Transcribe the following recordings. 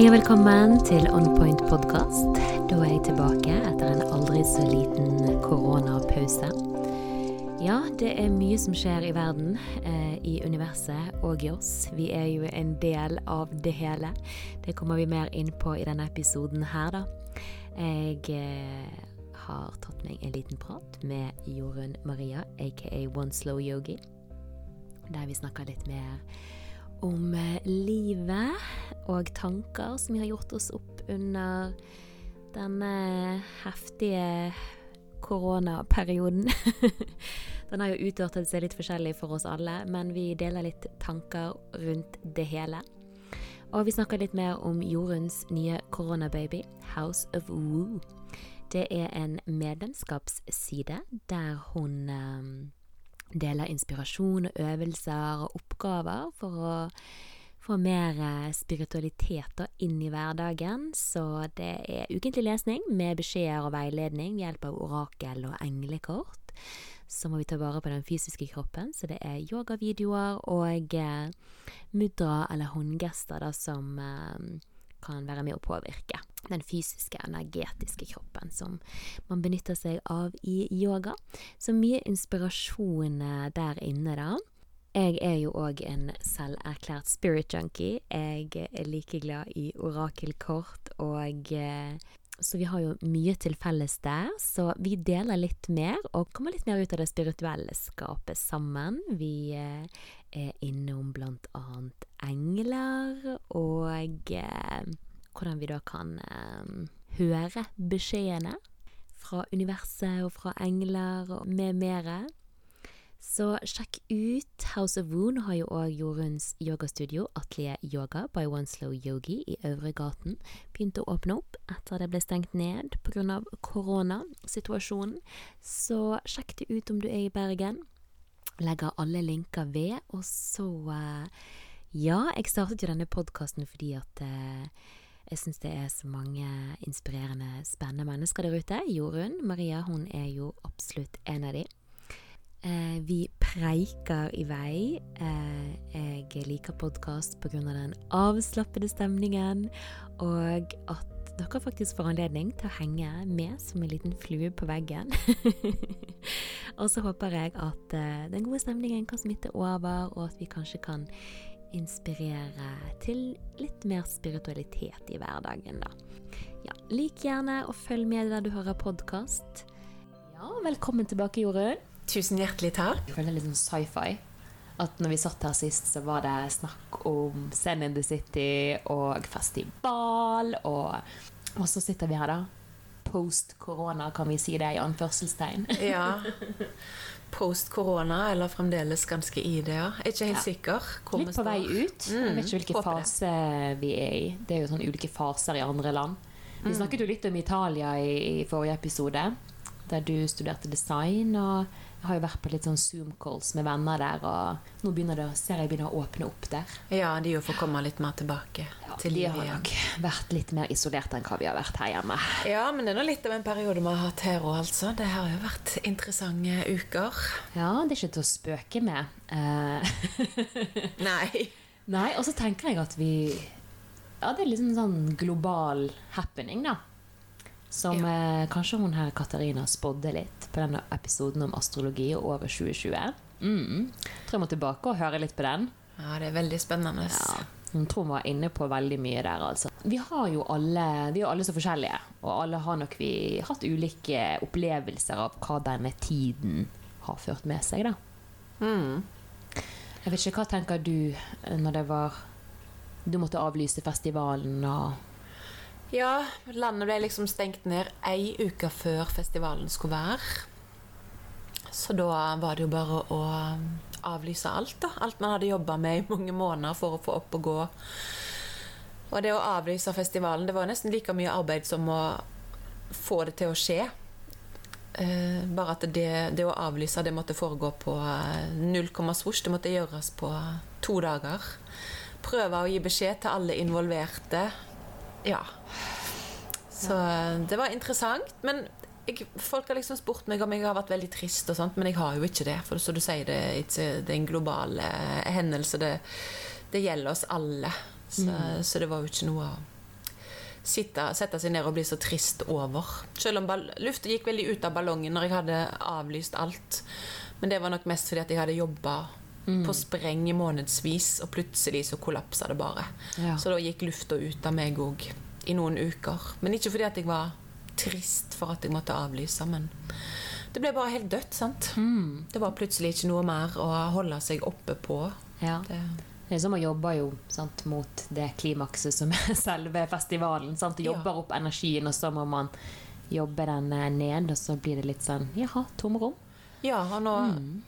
Hei og velkommen til OnPoint podkast. Da er jeg tilbake etter en aldri så liten koronapause. Ja, det er mye som skjer i verden, eh, i universet og i oss. Vi er jo en del av det hele. Det kommer vi mer inn på i denne episoden her, da. Jeg eh, har tatt meg en liten prat med Jorunn Maria, aka One Slow Yogi, der vi snakker litt mer om eh, livet og tanker som vi har gjort oss opp under denne heftige koronaperioden. Den har jo utartet seg litt forskjellig for oss alle, men vi deler litt tanker rundt det hele. Og vi snakker litt mer om Jorunns nye koronababy, House of Woo. Det er en medlemskapsside der hun um, deler inspirasjon og øvelser og oppgaver for å få mer spiritualitet inn i hverdagen. Så det er ukentlig lesning med beskjeder og veiledning ved hjelp av orakel og englekort. Så må vi ta vare på den fysiske kroppen, så det er yogavideoer og eh, mudra eller håndgester da, som eh, kan være med å påvirke den fysiske, energetiske kroppen som man benytter seg av i yoga. Så mye inspirasjon der inne, da. Jeg er jo òg en selverklært spirit junkie. Jeg er like glad i orakelkort og eh, så vi har jo mye til felles der. Så vi deler litt mer og kommer litt mer ut av det spirituelle skapet sammen. Vi eh, er innom blant annet engler og eh, hvordan vi da kan eh, høre beskjedene fra universet og fra engler og med mere. Så sjekk ut House of Woon har jo òg Jorunns yogastudio, Atelier Yoga by One Slow Yogi i Øvregaten. Begynte å åpne opp etter det ble stengt ned pga. koronasituasjonen. Så sjekk det ut om du er i Bergen. Legger alle linker ved. Og så Ja, jeg startet jo denne podkasten fordi at eh, jeg syns det er så mange inspirerende, spennende mennesker der ute. Jorunn Maria hun er jo absolutt en av de. Eh, vi preiker i vei. Eh, jeg liker podkast pga. den avslappede stemningen, og at dere faktisk får anledning til å henge med som en liten flue på veggen. og så håper jeg at eh, den gode stemningen kan smitte over, og at vi kanskje kan inspirere til litt mer spiritualitet i hverdagen, da. Ja, lik gjerne og følg med der du hører podkast. Ja, velkommen tilbake, Jorunn. Tusen hjertelig takk. Jeg føler er litt sånn sci-fi. At når vi satt her sist, så var det snakk om Send in the City og festival, og, og så sitter vi her, da. Post korona, kan vi si det i anførselstegn. Ja. Post korona, eller fremdeles ganske i det, ja. Jeg er ikke helt Ja. sikker. Litt på vei ut. Jeg vet ikke hvilken fase det. vi er i. Det er jo sånn ulike faser i andre land. Vi snakket jo litt om Italia i, i forrige episode, der du studerte design. Og jeg har jo vært på litt sånn Zoom-calls med venner der, og nå begynner det, ser jeg begynner å åpne opp der. Ja, de jo får komme litt mer tilbake til de har nok vært litt mer isolert enn hva vi har vært her hjemme. Ja, men det er nå litt av en periode vi har hatt her òg, altså. Det har jo vært interessante uker. Ja, det er ikke til å spøke med. Eh, Nei. Nei, og så tenker jeg at vi Ja, det er liksom en sånn global happening, da. Som eh, kanskje hun her Katarina spådde litt på denne episoden om astrologi og året 2020. Mm. Tror jeg må tilbake og høre litt på den. Ja, det er veldig spennende. Ja, hun tror hun var inne på veldig mye der, altså. Vi har jo alle Vi er jo alle så forskjellige, og alle har nok vi hatt ulike opplevelser av hva denne tiden har ført med seg, da. Mm. Jeg vet ikke, Hva tenker du eh, når det var Du måtte avlyse festivalen og Ja, landet ble liksom stengt ned ei uke før festivalen skulle være. Så da var det jo bare å avlyse alt, da. Alt man hadde jobba med i mange måneder for å få opp og gå. Og det å avlyse festivalen, det var nesten like mye arbeid som å få det til å skje. Eh, bare at det, det å avlyse, det måtte foregå på eh, null komma svosj. Det måtte gjøres på to dager. Prøve å gi beskjed til alle involverte. Ja. Så eh, det var interessant. Men jeg, folk har liksom spurt meg om jeg har vært veldig trist, og sånt, men jeg har jo ikke det. For som du sier, det, det er en global eh, hendelse. Det, det gjelder oss alle. Så, så det var jo ikke noe å sitte, sette seg ned og bli så trist over. Selv om lufta gikk veldig ut av ballongen når jeg hadde avlyst alt. Men det var nok mest fordi at jeg hadde jobba på spreng i månedsvis, og plutselig så kollapsa det bare. Ja. Så da gikk lufta ut av meg òg i noen uker. Men ikke fordi at jeg var trist for at jeg måtte avlyse, men det ble bare helt dødt, sant. Mm. Det var plutselig ikke noe mer å holde seg oppe på. Ja. Det, Det er som å jobbe jo sant, mot det klimakset som er selve festivalen. Sant? Du Ja. jobber opp energien, og så må man jobbe den eh, ned, og så blir det litt sånn jaha, tomrom. ja, og nå, Mm.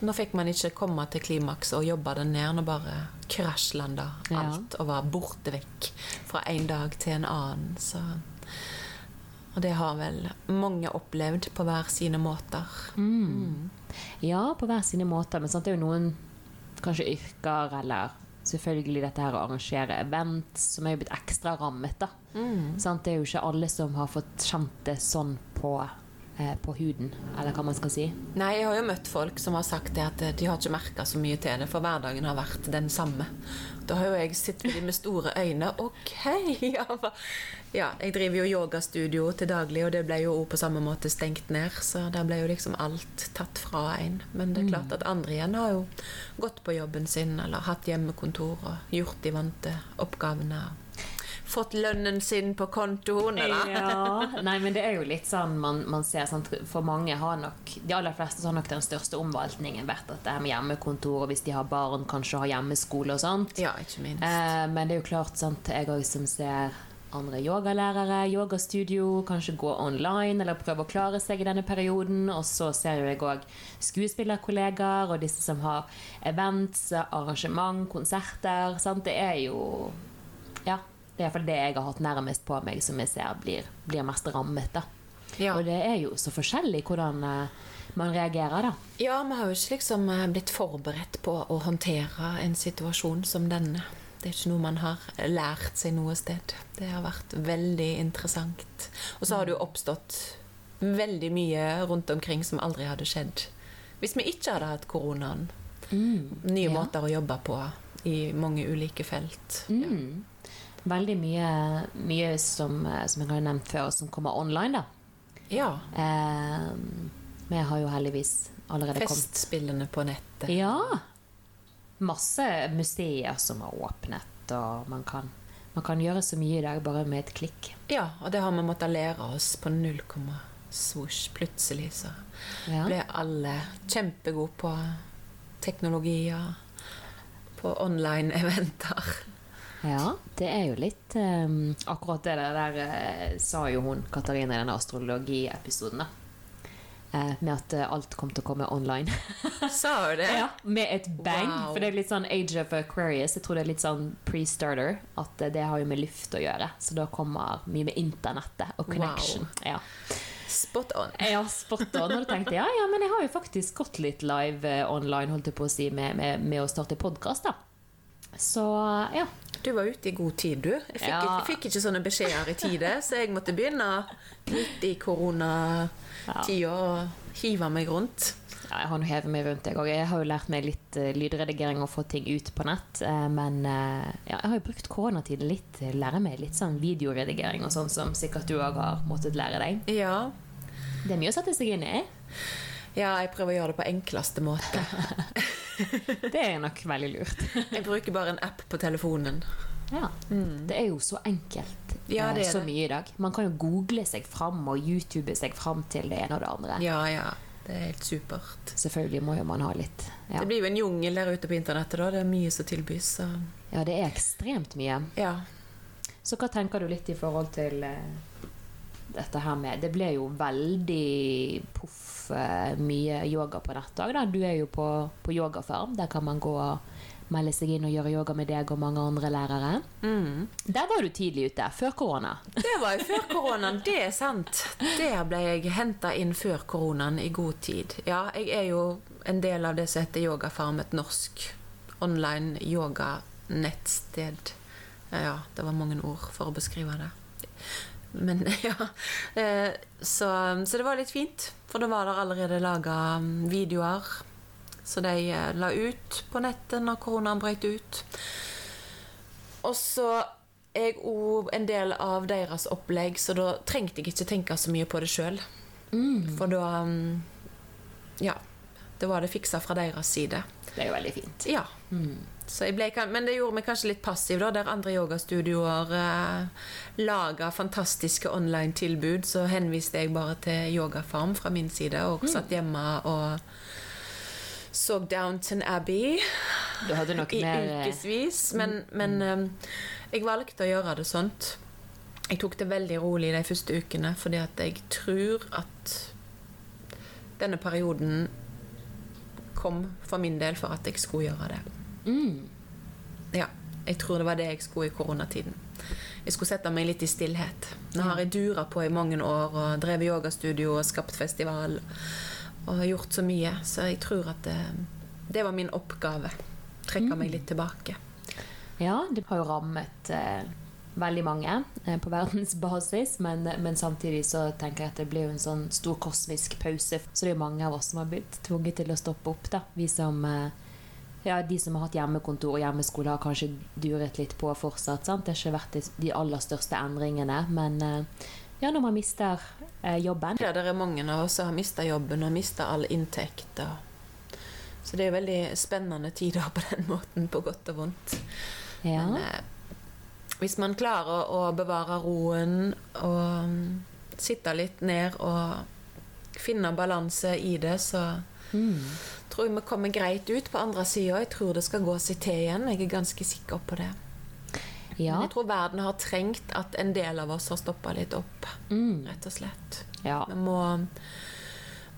Nå fikk man ikke komme til klimaks og jobbe den ned. Nå bare krasjlanda Ja. alt og var borte vekk fra en dag til en annen. Så Og det har vel mange opplevd på hver sine måter. Mm. Ja, på hver sine måter, men sant, det er jo noen kanskje yrker, eller selvfølgelig dette her å arrangere event, som er jo blitt ekstra rammet, da. Mm. Sant? Det er jo ikke alle som har fått kjent det sånn på, på huden, eller hva man skal si. Nei, jeg har jo møtt folk som har sagt det at de har ikke merka så mye til det, for hverdagen har vært den samme. Da har jo jeg sittet med store øyne. Ok, ja, Jeg driver jo yogastudio til daglig, og det ble jo på samme måte stengt ned. Så der ble jo liksom alt tatt fra en. Men det er klart at andre igjen har jo gått på jobben sin, eller hatt hjemmekontor og gjort de vante oppgavene. Fått lønnen sin på kontoen, eller? Ja, nei, men det er jo litt sånn man, man ser sånn, For mange har nok De aller fleste har nok den største omvaltningen vært at det er med hjemmekontor, og hvis de har barn, kanskje har hjemmeskole og sånt. Ja, ikke minst. Eh, men det er jo klart, sant, jeg òg som ser andre yogalærere, yogastudio, kanskje gå online eller prøve å klare seg i denne perioden. Og så ser jo jeg òg skuespillerkollegaer og disse som har events, arrangement, konserter. Sant? Det er jo Ja, det er iallfall det jeg har hatt nærmest på meg, som jeg ser blir, blir mest rammet. da. Ja. Og det er jo så forskjellig hvordan eh, man reagerer, da. Ja, vi har jo ikke liksom eh, blitt forberedt på å håndtere en situasjon som denne. Det er ikke noe man har lært seg noe sted. Det har vært veldig interessant. Og så har det jo oppstått veldig mye rundt omkring som aldri hadde skjedd hvis vi ikke hadde hatt koronaen. Nye Ja. måter å jobbe på i mange ulike felt. Mm. Veldig mye, mye som, eh, som jeg har nevnt før, som kommer online, da. Ja. Eh, vi har jo heldigvis allerede kommet Festspillene på nettet. Ja! Masse museer som har åpnet, og man kan, man kan gjøre så mye i dag bare med et klikk. Ja, og det har vi måttet lære oss på null komma swoosh. Plutselig så Ja. ble alle kjempegode på teknologier, på online-eventer. Ja, det er jo litt um, Akkurat det der der sa jo hun Katarina i denne astrologiepisoden, da. Eh, med at eh, alt kom til å komme online. Sa hun det? Ja, med et bang. Wow. For det er litt sånn Age of Aquarius. Jeg tror det er litt sånn pre-starter. At eh, det har jo med luft å gjøre. Så da kommer mye med internettet og connection. Ja. Spot on. ja, spot on. Og du tenkte ja, ja, men jeg har jo faktisk gått litt live eh, online, holdt jeg på å si, med, med, med å starte podkast, da. Så ja. Du var ute i god tid, du. Jeg fikk, Ja. ikke, fikk ikke sånne beskjeder i tide, så jeg måtte begynne midt i koronatida og hive meg rundt. Ja, jeg har nå hevet meg rundt, jeg òg. Jeg har jo lært meg litt eh, lydredigering og få ting ut på nett. eh, men eh, ja, jeg har jo brukt koronatiden litt til å lære meg litt sånn videoredigering og sånn som sikkert du òg har måttet lære deg. Ja. Det er mye å sette seg inn i. ja, jeg prøver å gjøre det på enkleste måte. Det er nok veldig lurt. Jeg bruker bare en app på telefonen. Ja. Det er jo så enkelt Ja, eh, det er så mye i dag. Man kan jo google seg fram og YouTube seg fram til det ene og det andre. Ja, ja. Det er helt supert. Selvfølgelig må jo man ha litt ja. Det blir jo en jungel der ute på internettet, da. Det er mye som tilbys. Så ja, det er ekstremt mye. ja. Så hva tenker du litt i forhold til eh, dette her med Det ble jo veldig poff eh, mye yoga på nett òg, da. Du er jo på, på yogafarm. Der kan man gå og melde seg inn og gjøre yoga med deg og mange andre lærere. Mm. Der var du tidlig ute, før korona. Det var jo før koronaen, det er sant. Der ble jeg henta inn før koronaen i god tid. Ja, jeg er jo en del av det som heter Yogafarm, et norsk online yoganettsted. Ja, det var mange ord for å beskrive det. Men ja. eh, Så, så det var litt fint, for det var der allerede laga videoer. Så de eh, la ut på nettet når koronaen brøt ut. Og så jeg òg en del av deres opplegg, så da trengte jeg ikke tenke så mye på det sjøl. Mm. For da mm, Ja. Da var det fiksa fra deres side. Det er jo veldig fint. Ja. Mm. Så ble, men det gjorde meg kanskje litt passiv, da, der andre yogastudioer eh, laga fantastiske online-tilbud. Så henviste jeg bare til Yogafarm fra min side, og satt hjemme og så Downton Abbey Du hadde nok i mer eh, ukevis. Men, men eh, jeg valgte å gjøre det sånt. Jeg tok det veldig rolig de første ukene, fordi at jeg tror at denne perioden kom for min del for at jeg skulle gjøre det. Mm. Ja, jeg tror det var det jeg skulle i koronatiden. Jeg skulle sette meg litt i stillhet. Nå har jeg dura på i mange år og drevet yogastudio og skapt festival og har gjort så mye, så jeg tror at det, det var min oppgave. Trekke meg litt tilbake. Ja, det har jo rammet eh, veldig mange eh, på verdensbasis, men, men samtidig så tenker jeg at det blir jo en sånn stor kosmisk pause. Så det er jo mange av oss som har blitt tvunget til å stoppe opp, da. Vi som eh, ja, De som har hatt hjemmekontor og hjemmeskole, har kanskje duret litt på fortsatt. sant? Det har ikke vært de- aller største endringene, men eh, ja, når man mister eh, jobben Ja, det er mange av oss som har mista jobben og mista all inntekt. Så det er veldig spennende tider på den måten, på godt og vondt. ja. Men eh, hvis man klarer å bevare roen og mm, sitte litt ned og finne balanse i det, så Mm. tror vi kommer greit ut på andre sida. Jeg tror det skal gå seg til igjen. Jeg er ganske sikker på det. ja. Men jeg tror verden har trengt at en del av oss har stoppa litt opp, Mm. rett og slett. ja. Vi må,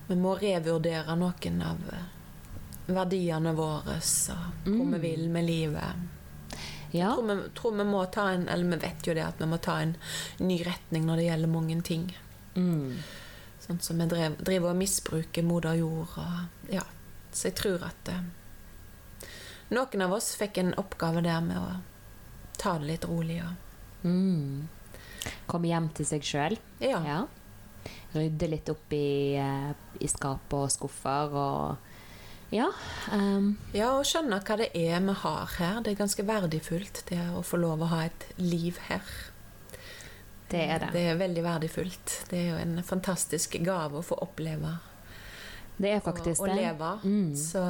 vi må revurdere noen av eh, verdiene våre og hvor vi vil med livet. ja. tror vi, tror vi må ta en Eller vi vet jo det at vi må ta en ny retning når det gjelder mange ting. Mm. Sånn som vi driver og misbruker moder jord og Ja. Så jeg tror at eh, noen av oss fikk en oppgave der med å ta det litt rolig og Mm. Komme hjem til seg sjøl. Ja. Ja. Rydde litt opp i, eh, i skap og skuffer og Ja. Um. ja, og skjønne hva det er vi har her. Det er ganske verdifullt, det å få lov å ha et liv her. Det er det. Det er veldig verdifullt. Det er jo en fantastisk gave å få oppleve Det er faktisk og det. leve. Mm. Så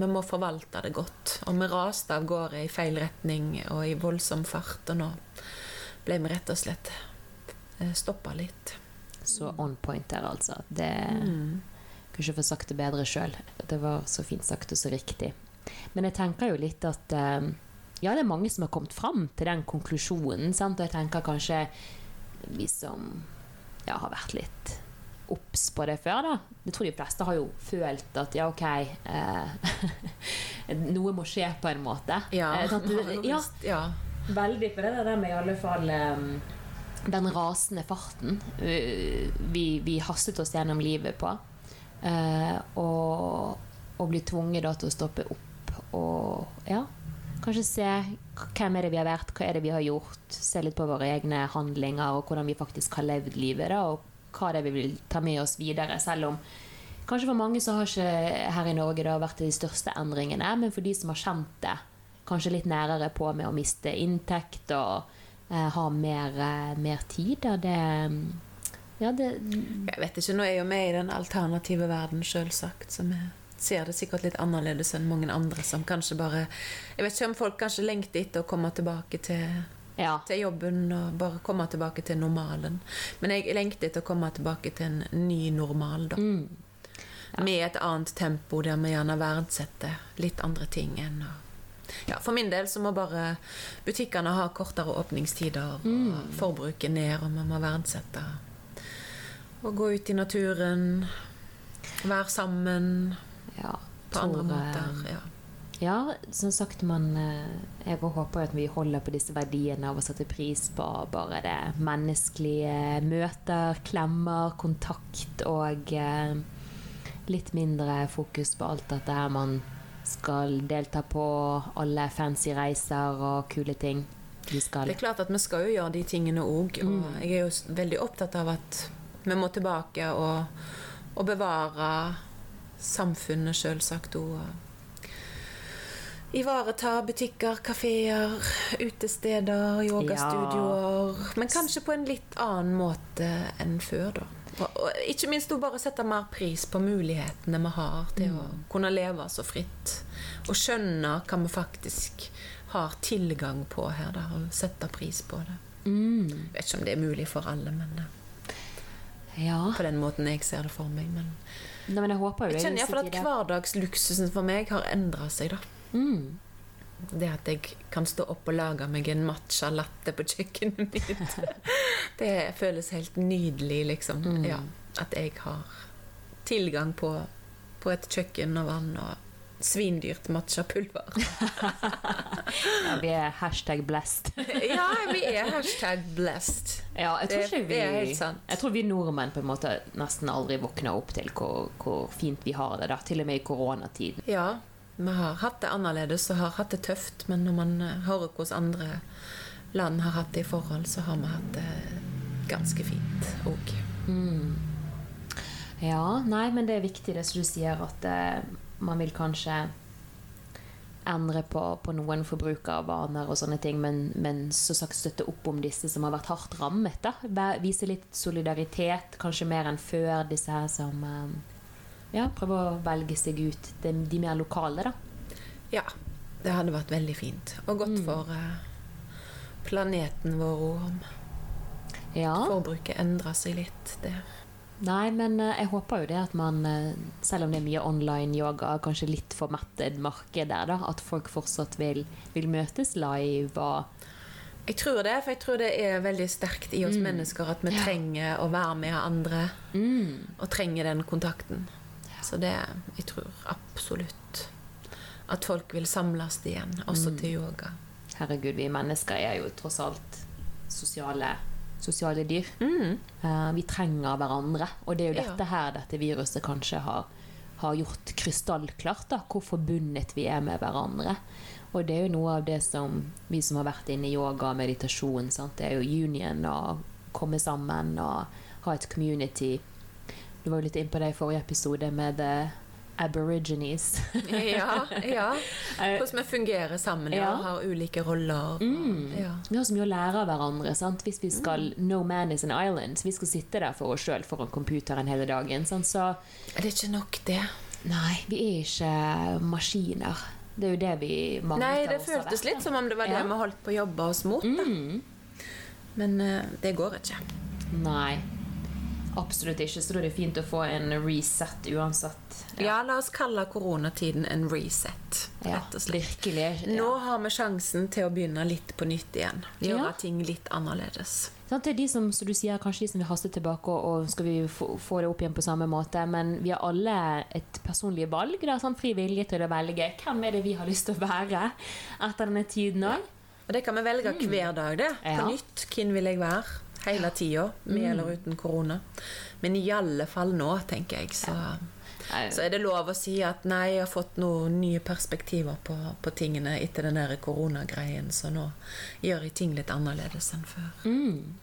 vi må forvalte det godt. Og vi raste av gårde i feil retning og i voldsom fart, og nå ble vi rett og slett stoppa litt. Så on point der, altså. Det Mm. kunne ikke få sagt det bedre sjøl. Det var så fint sagt og så riktig. Men jeg tenker jo litt at eh, Ja, det er mange som har kommet fram til den konklusjonen. Sant? Og jeg tenker kanskje vi som ja, har vært litt obs på det før, da. Jeg tror de fleste har jo følt at ja, OK eh, Noe må skje, på en måte. Ja. Eh, ja. Veldig på det der med i alle fall um, den rasende farten uh, vi, vi hastet oss gjennom livet på. Eh, og, og bli tvunget da til å stoppe opp og ja, kanskje se hvem er det vi har vært, hva er det vi har gjort. Se litt på våre egne handlinger og hvordan vi faktisk har levd livet. da, og hva det er vi vil ta med oss videre. Selv om kanskje for mange så har ikke her i Norge det vært de største endringene, men for de som har kjent det kanskje litt nærere på med å miste inntekt og eh, ha mer, eh, mer tid. da det Ja, det Jeg vet ikke, Nå er jo vi i den alternative verden, sjølsagt, som vi ser det sikkert litt annerledes enn mange andre som kanskje bare Jeg vet ikke om folk kanskje lengter etter å komme tilbake til Ja. til jobben og bare komme tilbake til normalen. Men jeg lengter etter å komme tilbake til en ny normal, da. Mm. Med et annet tempo der vi gjerne verdsetter litt andre ting enn å ja, For min del så må bare butikkene ha kortere åpningstider, og forbruket ned, og vi må verdsette å gå ut i naturen, være sammen ja på tror, andre måter. Ja. Ja, som sagt, man eh, Jeg håper at vi holder på disse verdiene av å sette pris på bare det menneskelige møter, klemmer, kontakt og eh, litt mindre fokus på alt dette her man skal delta på, alle fancy reiser og kule ting vi skal. Det er klart at vi skal jo gjøre de tingene òg, og Mm. jeg er jo veldig opptatt av at vi må tilbake og, og bevare samfunnet, sjølsagt òg. ivareta butikker, kafeer, utesteder, yogastudioer. Men kanskje på en litt annen måte enn før, da. Og, ikke minst å bare sette mer pris på mulighetene vi har til å kunne leve så fritt. Og skjønne hva vi faktisk har tilgang på her, da, og sette pris på det. Jeg vet ikke om det er mulig for alle, men eh, Ja. på den måten jeg ser det for meg. Men Nei, men jeg håper jo jeg kjenner iallfall at hverdagsluksusen for meg har endra seg, da. Mm. Det at jeg kan stå opp og lage meg en matcha latte på kjøkkenet mitt. Det føles helt nydelig, liksom. Mm. Ja, at jeg har tilgang på, på et kjøkken og vann og svindyrt matchapulver. Ja, vi er hashtag blessed. ja, vi er hashtag blessed. Ja, jeg tror Det- vi. Jeg tror vi nordmenn på en måte nesten aldri våkner opp til hvor, hvor fint vi har det. da Til og med i koronatiden. Ja, vi har hatt det annerledes og har hatt det tøft, men når man eh, hører hvordan andre land har hatt det i forhold, så har vi hatt det ganske fint òg. Ja, nei, men det er viktig det som du sier, at eh, man vil kanskje endre på, på noen forbrukervaner og sånne ting, men, men så sagt støtte opp om disse som har vært hardt rammet. da Vise litt solidaritet, kanskje mer enn før, disse her som eh, ja, prøver å velge seg ut de, de mer lokale, da. Ja, det hadde vært veldig fint. Og godt Mm. for uh, planeten vår om Ja. forbruket endrer seg litt der. Nei, men eh, jeg håper jo det at man, eh, selv om det er mye online yoga, kanskje litt for mettet marked der, da, at folk fortsatt vil, vil møtes live og Jeg tror det, for jeg tror det er veldig sterkt i oss mennesker at vi Mm. Ja. trenger å være med andre. mm, Og trenger den kontakten. Så det Jeg tror absolutt at folk vil samles igjen, også Mm. til yoga. Herregud, vi mennesker er jo tross alt sosiale, sosiale dyr. Mm. Uh, vi trenger hverandre, og det er jo dette her dette viruset kanskje har, har gjort krystallklart, da, hvor forbundet vi er med hverandre. Og det er jo noe av det som vi som har vært inne i yoga og meditasjon, sant? det er jo union og komme sammen og ha et community. Du var jo litt inne på det i forrige episode med the aborigines. Ja, ja. Eh, Hvordan vi fungerer sammen, ja. og Har ulike roller. Mm. Ja. Vi har så mye å lære av hverandre. Sant? Hvis vi skal No man is an island. Vi skal sitte der for oss sjøl foran computeren hele dagen. Sant? Så Det er ikke nok, det. nei, vi er ikke maskiner. Det er jo det vi mangler. Nei, det føltes litt som om det var det Ja. vi holdt på å jobbe oss mot. Mm. Men uh, det går ikke. Nei. Absolutt ikke. Så da er det fint å få en reset uansett. Ja, la oss kalle koronatiden en reset, rett og slett. virkelig. Ja. Nå har vi sjansen til å begynne litt på nytt igjen. Gjøre Ja. ting litt annerledes. Sånn, det er de som, som du sier, kanskje de som vil haste tilbake og, og skal vi få, få det opp igjen på samme måte, men vi har alle et personlig valg. Det er sånn Fri vilje til å velge hvem er det vi har lyst til å være etter denne tiden òg. Og det kan vi velge hver dag, det. På Mm. Ja. nytt. Hvem vil jeg være? Hele tida. Med eller uten korona. Men i alle fall nå, tenker jeg, så, så er det lov å si at nei, jeg har fått noen nye perspektiver på, på tingene etter den der koronagreien, så nå gjør jeg ting litt annerledes enn før. Mm.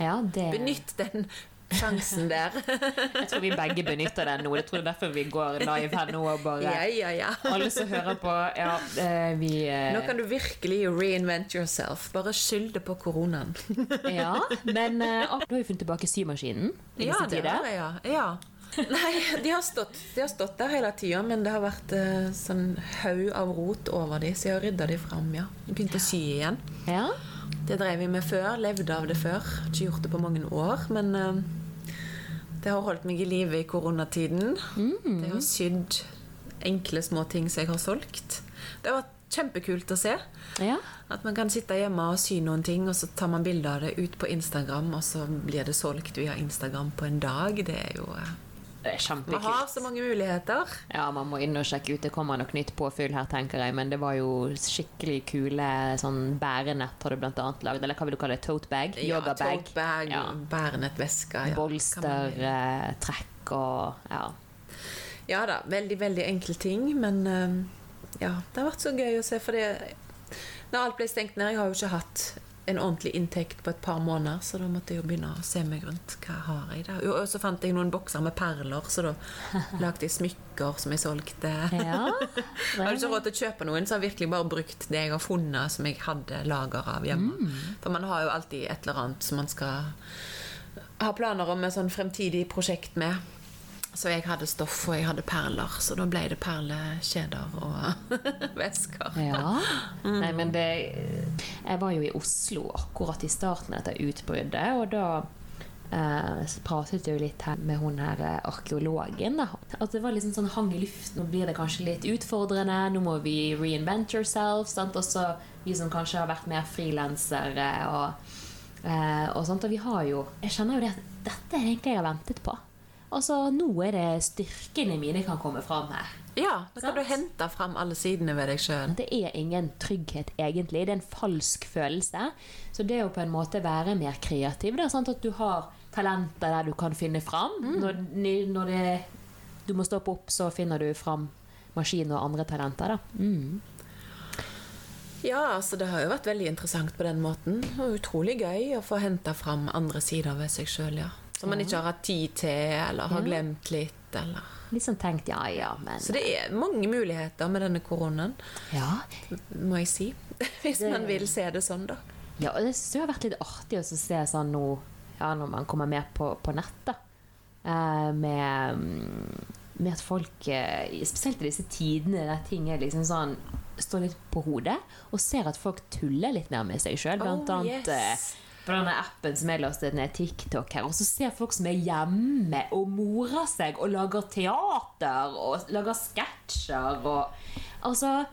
Ja, det Benytt den sjansen der. Jeg tror vi begge benytter den nå. Jeg tror det er derfor vi går live her nå og bare ja, ja, ja. Alle som hører på, ja, eh, vi eh, Nå kan du virkelig reinvent yourself. Bare skyld det på koronaen. Ja, men uh, nå har vi funnet tilbake symaskinen i Ja, disse det tider. har jeg, ja. ja. Nei, de har, stått, de har stått der hele tida, men det har vært eh, sånn haug av rot over dem, så jeg har rydda dem fram, ja. Begynte å sy igjen. Ja. Det drev vi med før. Levde av det før. Ikke gjort det på mange år, men eh, det har holdt meg i live i koronatiden. Mm. Det har sydd enkle små ting som jeg har solgt. Det har vært kjempekult å se. ja. At man kan sitte hjemme og sy noen ting, og så tar man bilde av det ut på Instagram, og så blir det solgt via Instagram på en dag. Det er jo eh, Det er Vi har så mange muligheter. Ja, man må inn og sjekke ut. Det kommer nok nytt påfyll her, tenker jeg. Men det var jo skikkelig kule sånn bærenett har du blant annet lagd. Eller hva vil du kalle det? Tote bag? Yoga bag. tote bag, Ja. bærenettvesker. Ja, Bolster, man- eh, og Ja. Ja da, veldig, veldig enkle ting, men eh, ja, det har vært så gøy å se, for det Når alt ble stengt ned Jeg har jo ikke hatt en ordentlig inntekt på et par måneder, så da måtte jeg jo begynne å se meg rundt. Hva har jeg da? Jo, Og så fant jeg noen bokser med perler, så da lagde jeg smykker som jeg solgte. Ja. Jeg hadde ikke råd til å kjøpe noen, så jeg har virkelig bare brukt det jeg har funnet som jeg hadde lager av hjemme. Mm. For man har jo alltid et eller annet som man skal ha planer om et sånn fremtidig prosjekt med. Så jeg hadde stoff, og jeg hadde perler, så da ble det perlekjeder og vesker. Ja. Nei, men det Jeg var jo i Oslo akkurat i starten av dette utbruddet, og da eh, pratet jeg jo litt med hun her eh, arkeologen. da At det var liksom sånn hang i luften. Nå blir det kanskje litt utfordrende. Nå må vi reinvent ourselves. Sant? Også vi som kanskje har vært mer frilansere og, eh, og sånt. Og vi har jo Jeg kjenner jo det at dette er egentlig jeg har ventet på. Altså, nå er det styrkene mine kan komme fram her. Ja, da kan du hente fram alle sidene ved deg sjøl. Det er ingen trygghet, egentlig. Det er en falsk følelse. Så det å på en måte være mer kreativ, det er sant at du har talenter der du kan finne fram. Når, når det, du må stoppe opp, så finner du fram maskin og andre talenter. Da. Mm. Ja, altså det har jo vært veldig interessant på den måten. Og utrolig gøy å få henta fram andre sider ved seg sjøl, ja. Som man ikke har hatt tid til, eller har glemt litt, eller Litt sånn tenkt ja ja, men Så det er mange muligheter med denne koronaen, Ja, må jeg si. Hvis man vil se det sånn, da. Ja, og det synes jeg har vært litt artig å se sånn nå ja, når man kommer mer på, på nett, da. Eh, med, mm, med at folk, eh, spesielt i disse tidene der ting er liksom sånn står litt på hodet, og ser at folk tuller litt mer med seg sjøl. Blant Oh, annet yes. eh, på denne appen som jeg lastet ned TikTok her, og så ser folk som er hjemme og morer seg og lager teater og lager sketsjer og Altså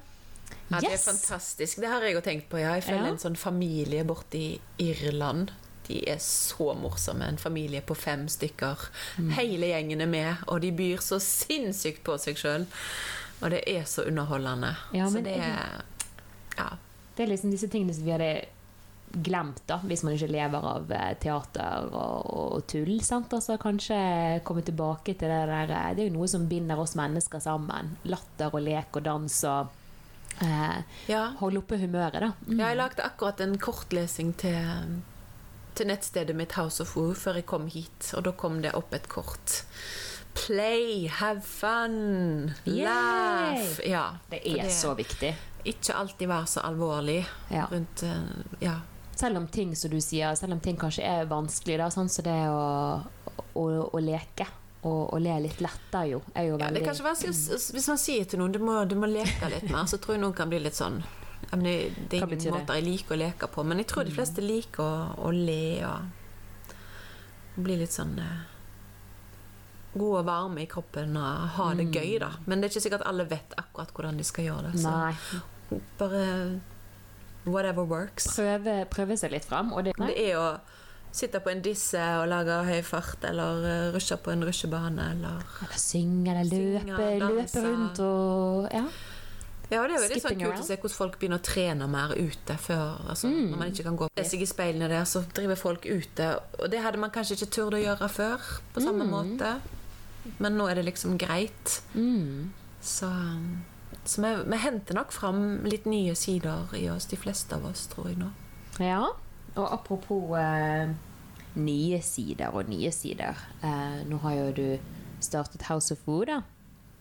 Ja, Det er fantastisk. Det har jeg jo tenkt på. Ja. Jeg følger Ja. en sånn familie borte i Irland. De er så morsomme. En familie på fem stykker. Mm. Hele gjengen er med, og de byr så sinnssykt på seg sjøl. Og det er så underholdende. Ja, så det er Ja. Det er liksom disse tingene som vi hadde glemt, da, hvis man ikke lever av eh, teater og, og tull. Sant? Altså, kanskje komme tilbake til det der eh, Det er jo noe som binder oss mennesker sammen. Latter og lek og dans og eh, ja. holde oppe humøret, da. Mm. Ja, jeg lagde akkurat en kortlesing til, til nettstedet mitt House of Woo før jeg kom hit, og da kom det opp et kort. Play, have fun, Yay! laugh. Ja, Det er er så viktig. Ikke alltid være så alvorlig Ja. rundt eh, Ja. Selv om ting som du sier, selv om ting kanskje er vanskelig, da, sånn som det å, å, å leke og, og le litt lettere, jo, er jo ja det veldig er kanskje vanskelig Hvis man sier til noen du må, du må leke litt mer, så tror jeg noen kan bli litt sånn ja, men det, er ingen måter jeg liker å leke på, men jeg tror de fleste liker å, å le og bli litt sånn eh, God og varme i kroppen og ha det gøy, da. Men det er ikke sikkert alle vet akkurat hvordan de skal gjøre det. Så Nei. bare whatever works. Prøve, prøve seg litt fram. Det. Det er å sitte på en disse og lage høy fart, eller uh, rushe på en rusjebane, eller Eller synge eller løpe, Synge, løpe rundt og Ja. Ja, det er litt sånn kult around. å se hvordan folk begynner å trene mer ute før altså, Mm. Når man ikke kan gå se seg i speilene der, så driver folk ute. Og det hadde man kanskje ikke turt å gjøre før på samme Mm. måte. Men nå er det liksom greit. Mm. Så, så vi, vi henter nok fram litt nye sider i oss, de fleste av oss, tror jeg nå. Ja, og apropos eh, nye sider og nye sider. Eh, nå har jo du startet House of Food, da.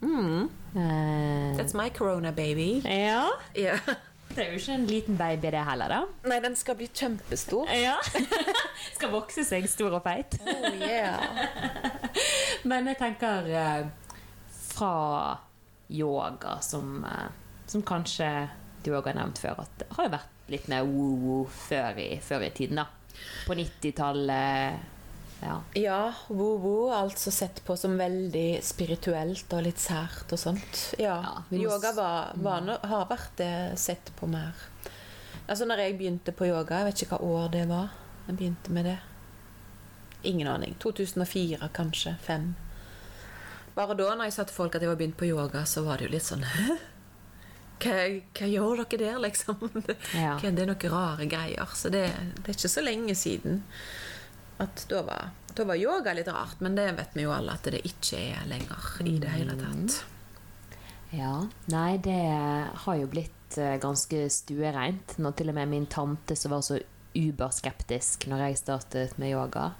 Mm. Eh, That's my corona baby. ja. Yeah. Det er jo ikke en liten baby, det heller, da. Nei, den skal bli kjempestor. Ja. Skal vokse seg stor og feit. Oh, yeah. Men jeg tenker eh, fra yoga, som, eh, som kanskje du òg har nevnt før, at har vært litt mer woo-woo før, i- før i tiden, da. På 90-tallet. Ja. Ja, woo-woo, altså sett på som veldig spirituelt og litt sært og sånt. Ja, Ja, yoga var, var, no- har vært det sett på mer. Altså når jeg begynte på yoga, jeg vet ikke hva år det var, jeg begynte med det. Ingen aning. 2004 kanskje, 5. Bare da når jeg sa til folk at jeg var begynt på yoga, så var det jo litt sånn Hæ? Hva, hva gjør dere der, liksom? Ja. det er noen rare greier. Så det, det er ikke så lenge siden at da var, da var yoga litt rart, men det vet vi jo alle at det ikke er lenger i det hele tatt. Ja, nei, det har jo blitt eh, ganske stuereint. Når til og med min tante som var så uberskeptisk når jeg startet med yoga.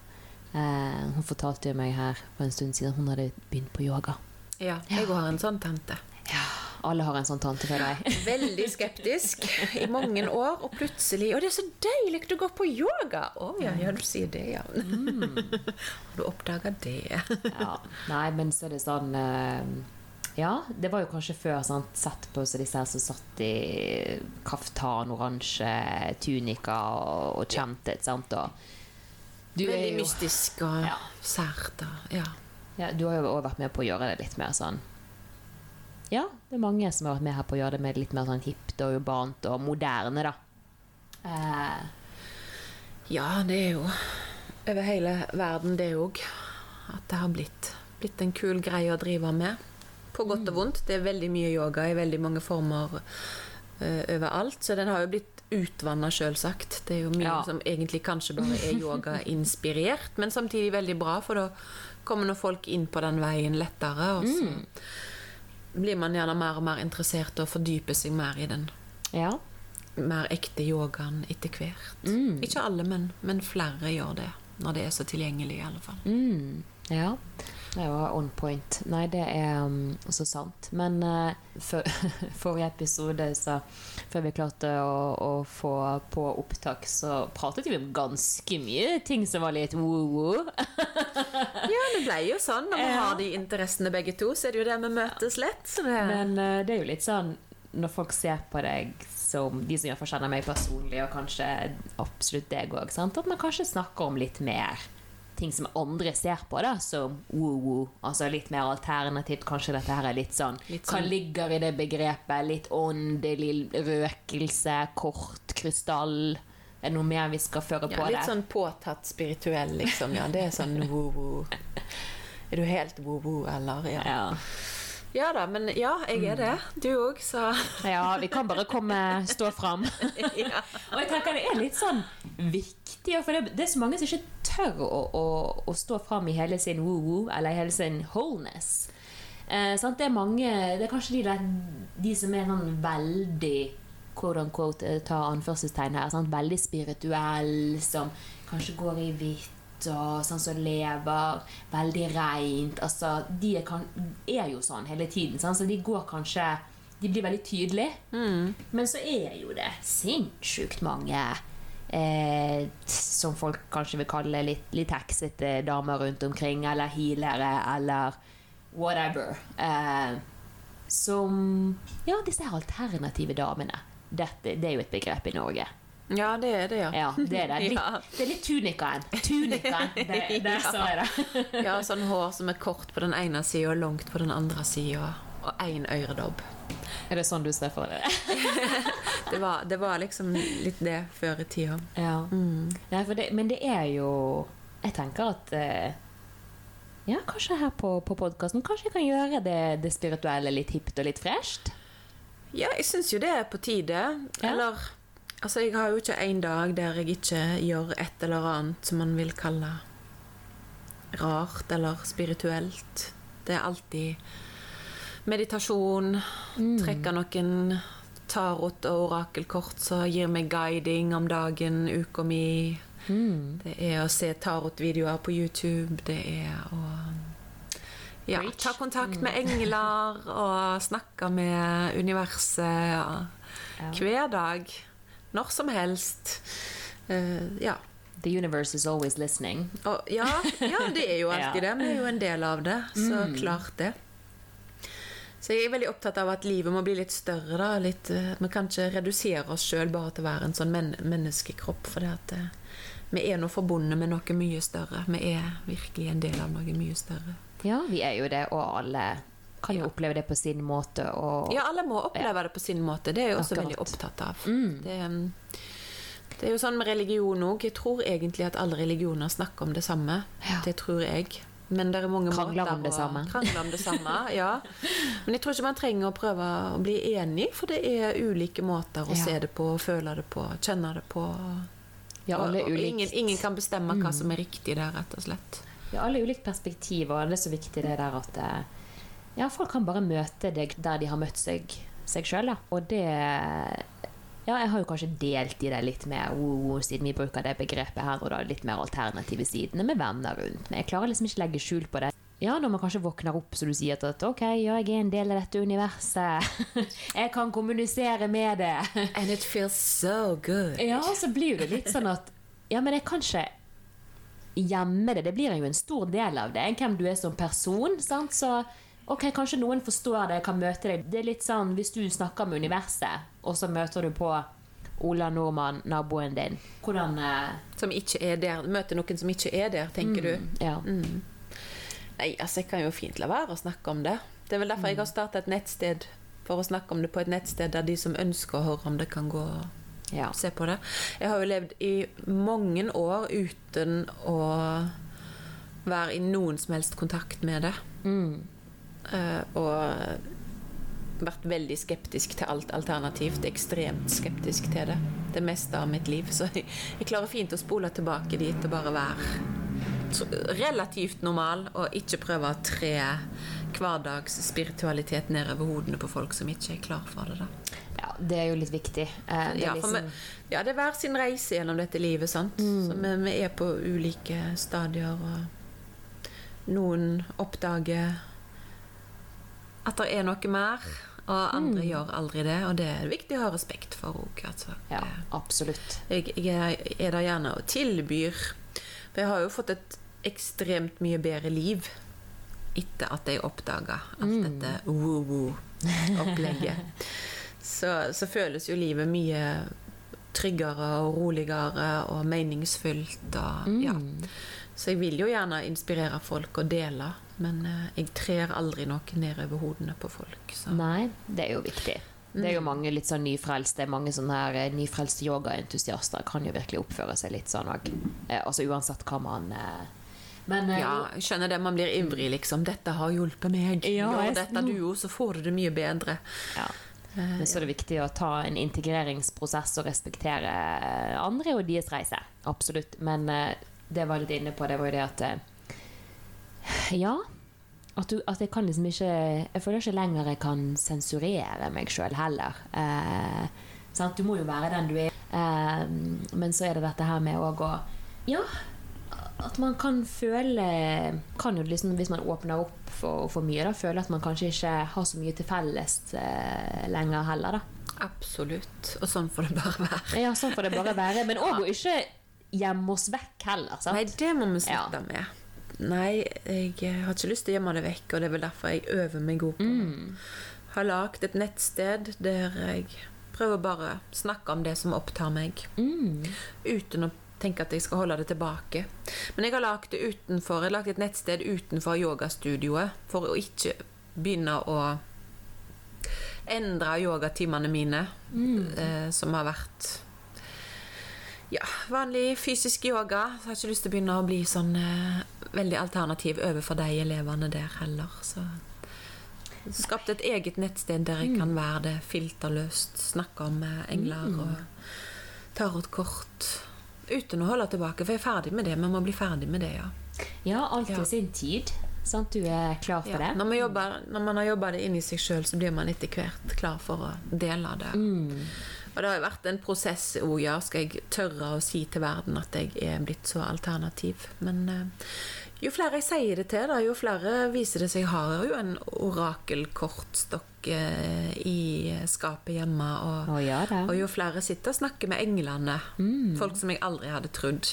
Eh, hun fortalte jo meg her for en stund siden hun hadde begynt på yoga. Ja, jeg har en sånn tante. Alle har en sånn tante, føler jeg. Veldig skeptisk i mange år, og plutselig 'Å, det er så deilig å gå på yoga! Å ja, ja, du sier det, ja. Du oppdaga det. Ja. Nei, men så er det sånn eh, Ja, det var jo kanskje før sant, sett på så disse her som satt i kaftan, oransje tunika og, og chantet, sant, og du er Veldig jo- mystisk og Ja. sært og Ja. Ja, du har jo også vært med på å gjøre det litt mer sånn Ja, det er mange som har vært med her på å gjøre det med litt mer sånn hipt og urbant og moderne, da. Eh, Ja, det er jo over hele verden, det òg. At det har blitt, blitt en kul greie å drive med. På godt og vondt. Det er veldig mye yoga i veldig mange former uh, overalt. Så den har jo blitt utvanna, sjølsagt. Det er jo mye Ja. som egentlig kanskje bare er yogainspirert, men samtidig veldig bra, for da kommer nå folk inn på den veien lettere. Og så blir man gjerne mer og mer interessert og fordyper seg mer i den ja. mer ekte yogaen etter hvert. Mm. Ikke alle, men, men flere gjør det. Når det er så tilgjengelig, i alle fall. Mm, ja. Det var on point. Nei, det er um, så sant. Men uh, for, forrige episode, så før vi klarte å, å få på opptak, så pratet vi om ganske mye ting som var litt woo-woo. Ja, det ble jo sånn. Når vi Ja. har de interessene begge to, så er det jo det vi møtes lett. Det, Men uh, det er jo litt sånn når folk ser på deg som de som iallfall kjenner meg personlig, og kanskje absolutt deg òg, at man kanskje snakker om litt mer ting som andre ser på da, som woo-woo. Altså litt mer alternativt. Kanskje dette her er litt sånn Litt Hva sånn- ligger i det begrepet? Litt åndelig røkelse, kort krystall Er det noe mer vi skal føre ja, det? litt der? sånn påtatt spirituell, liksom. Ja, det er sånn woo-woo. Er du helt woo-woo, eller? Ja. Ja. ja da, men ja, jeg er det. Du òg, så ja, vi kan bare komme stå fram. ja. Og jeg tenker det er litt sånn viktig, for det, det er så mange som ikke tør å, å, å stå fram i hele sin woo-woo, eller i hele sin wholeness. Eh, sant? Det er mange Det er kanskje de, der, de som er sånn veldig quote unquote, eh, ta anførselstegn her, sant? veldig spirituell, som kanskje går i hvitt og sånn som lever veldig reint. Altså, de er, kan, er jo sånn hele tiden, sant? så de går kanskje De blir veldig tydelige. Men så er jo det sinnssykt mange eh, som folk kanskje vil kalle litt, litt heksete damer rundt omkring, eller healere, eller whatever. Eh, som Ja, disse alternative damene. Dette, det er jo et begrep i Norge. ja, det er det, ja. Ja, det er det. Litt, Ja. det er litt tunikaen. Tunikaen. der, der Ja. sa jeg det. Ja, sånn hår som er kort på den ene sida og langt på den andre sida. Og én øredobb. Er det sånn du ser for deg det? Var, det var liksom litt det før i tida. Ja. Nei, for det, men det er jo Jeg tenker at eh, Ja, kanskje her på, på podkasten Kanskje jeg kan gjøre det, det spirituelle litt hipt og litt fresht? Ja, jeg syns jo det er på tide. Ja. Eller Altså, jeg har jo ikke en dag der jeg ikke gjør et eller annet som man vil kalle rart eller spirituelt. Det er alltid meditasjon, trekke noen tarot- og orakelkort som gir meg guiding om dagen, uka mi. Det er å se tarot-videoer på YouTube. Det er å ja, ta kontakt med engler og snakke med universet ja. Ja. hver dag. Når som helst. Uh, ja. The universe is always listening. Og, ja, ja, det er jo alltid det. Vi er jo en del av det. Så Mm. klart det. Så jeg er veldig opptatt av at livet må bli litt større. Da. Litt, at vi kan ikke redusere oss sjøl bare til å være en sånn men menneskekropp. For det at, eh, vi er nå forbundet med noe mye større. Vi er virkelig en del av noe mye større. Ja, vi er jo det, og alle kan jo oppleve det på sin måte. Og Ja, alle må oppleve det på sin måte. Det er jeg også Akkurat. veldig opptatt av. Mm. Det, det er jo sånn med religion òg. Jeg tror egentlig at alle religioner snakker om det samme. Ja. Det tror jeg. Men det er mange Krangler om det samme. Krangle om det samme, ja. Men jeg tror ikke man trenger å prøve å bli enig, for det er ulike måter å Ja. se det på, føle det på, kjenne det på. Ja, alle Og- og ingen, ingen kan bestemme hva som er riktig der, rett og slett. Ja, alle ulikt perspektiv, og det er så viktig det der at eh, ja, folk kan bare møte deg der de har møtt seg, seg sjøl. Og det Ja, jeg har jo kanskje delt i det litt mer, oh, siden vi bruker det begrepet her, og da litt mer alternative sidene med venner rundt Men Jeg klarer liksom ikke legge skjul på det. Ja, når man kanskje våkner opp så du sier at ok, ja, jeg er en del av dette universet. jeg kan kommunisere med det. And it feels so good. Ja, så blir det litt sånn at Ja, men jeg kan ikke gjemme det. Det blir jo en stor del av det. Hvem du er som person. sant? Så ok, kanskje noen forstår det, kan møte deg. Det er litt sånn hvis du snakker med universet, og så møter du på Ola Nordmann, naboen din. Hvordan eh, Som ikke er der. Møter noen som ikke er der, tenker du. Ja. Nei, altså jeg kan jo fint la være å snakke om det. Det er vel derfor jeg har starta et nettsted. For å snakke om det på et nettsted der de som ønsker å høre om det, kan gå og ja. se på det. Jeg har jo levd i mange år uten å være i noen som helst kontakt med det. Mm. Eh, og vært veldig skeptisk til alt alternativt. Ekstremt skeptisk til det. Det meste av mitt liv. Så jeg, jeg klarer fint å spole tilbake dit og bare være relativt normal, og ikke prøve å tre hverdagsspiritualitet ned over hodene på folk som ikke er klar for det. da. ja, det er jo litt viktig. Eh, det Ja, liksom, vi, ja, det er hver sin reise gjennom dette livet, sant. Så vi, vi er på ulike stadier, og noen oppdager at det er noe mer, og andre gjør aldri det. Og det er viktig å ha respekt for òg. Altså. ja, absolutt. Jeg, jeg er- er der gjerne og tilbyr. For jeg har jo fått et ekstremt mye bedre liv etter at jeg oppdaga alt dette woo-woo-opplegget. så, så føles jo livet mye tryggere og roligere og meningsfylt. Og, ja. Så jeg vil jo gjerne inspirere folk og dele, men eh, jeg trer aldri noe ned over hodene på folk. Så. Nei, det er jo viktig. Det er jo mange litt sånn nyfrelste mange sånne her eh, nyfrelste yogaentusiaster kan jo virkelig oppføre seg litt sånn òg. Eh, altså uansett hva man Men Ja, jeg skjønner det. Man blir ivrig, liksom. 'Dette har hjulpet meg'. Ja, Gjør dette du òg, så får du det mye bedre. ja. Men så er det viktig å ta en integreringsprosess og respektere andre og deres reise. Absolutt. Men det var litt inne på, det var jo det at Ja. At, du, at jeg kan liksom ikke Jeg føler ikke lenger jeg kan sensurere meg sjøl heller. Eh? Du må jo være den du er. Eh, men så er det dette her med òg å Ja, at man kan føle Kan jo liksom, hvis man åpner opp for, for mye, da, føle at man kanskje ikke har så mye til felles eh, lenger heller, da. Absolutt. Og sånn får det bare være. Ja, sånn får det bare være. Men òg å ikke gjemme oss vekk heller. Sant? Nei, det må vi slutte med. Nei, jeg har ikke lyst til å gjemme det vekk, og det er vel derfor jeg øver meg god på det. Har lagd et nettsted der jeg prøver bare å snakke om det som opptar meg, uten å tenke at jeg skal holde det tilbake. Men jeg har lagd det utenfor, jeg har lagd et nettsted utenfor yogastudioet for å ikke begynne å endre yogatimene mine, eh, som har vært ja, vanlig fysisk yoga. Så jeg har ikke lyst til å begynne å bli sånn eh, veldig alternativ overfor de elevene der heller. Så skapte et eget nettsted der jeg kan være det filterløst, snakke om eh, engler og tarotkort. Uten å holde tilbake, for jeg er ferdig med det. Vi må bli ferdig med det, ja. Ja, alt Ja. sin tid. Sant? Du er klar for ja. det? Når, man jobber, når man har jobba det inn i seg sjøl, så blir man etter hvert klar for å dele det. Og det har jo vært en prosess òg, ja. Skal jeg tørre å si til verden at jeg er blitt så alternativ? Men eh, jo flere jeg sier det til, da, jo flere viser det seg jeg har jo en orakelkortstokk eh, i skapet hjemme. Og, Å ja og jo flere sitter og snakker med englene, folk som jeg aldri hadde trodd.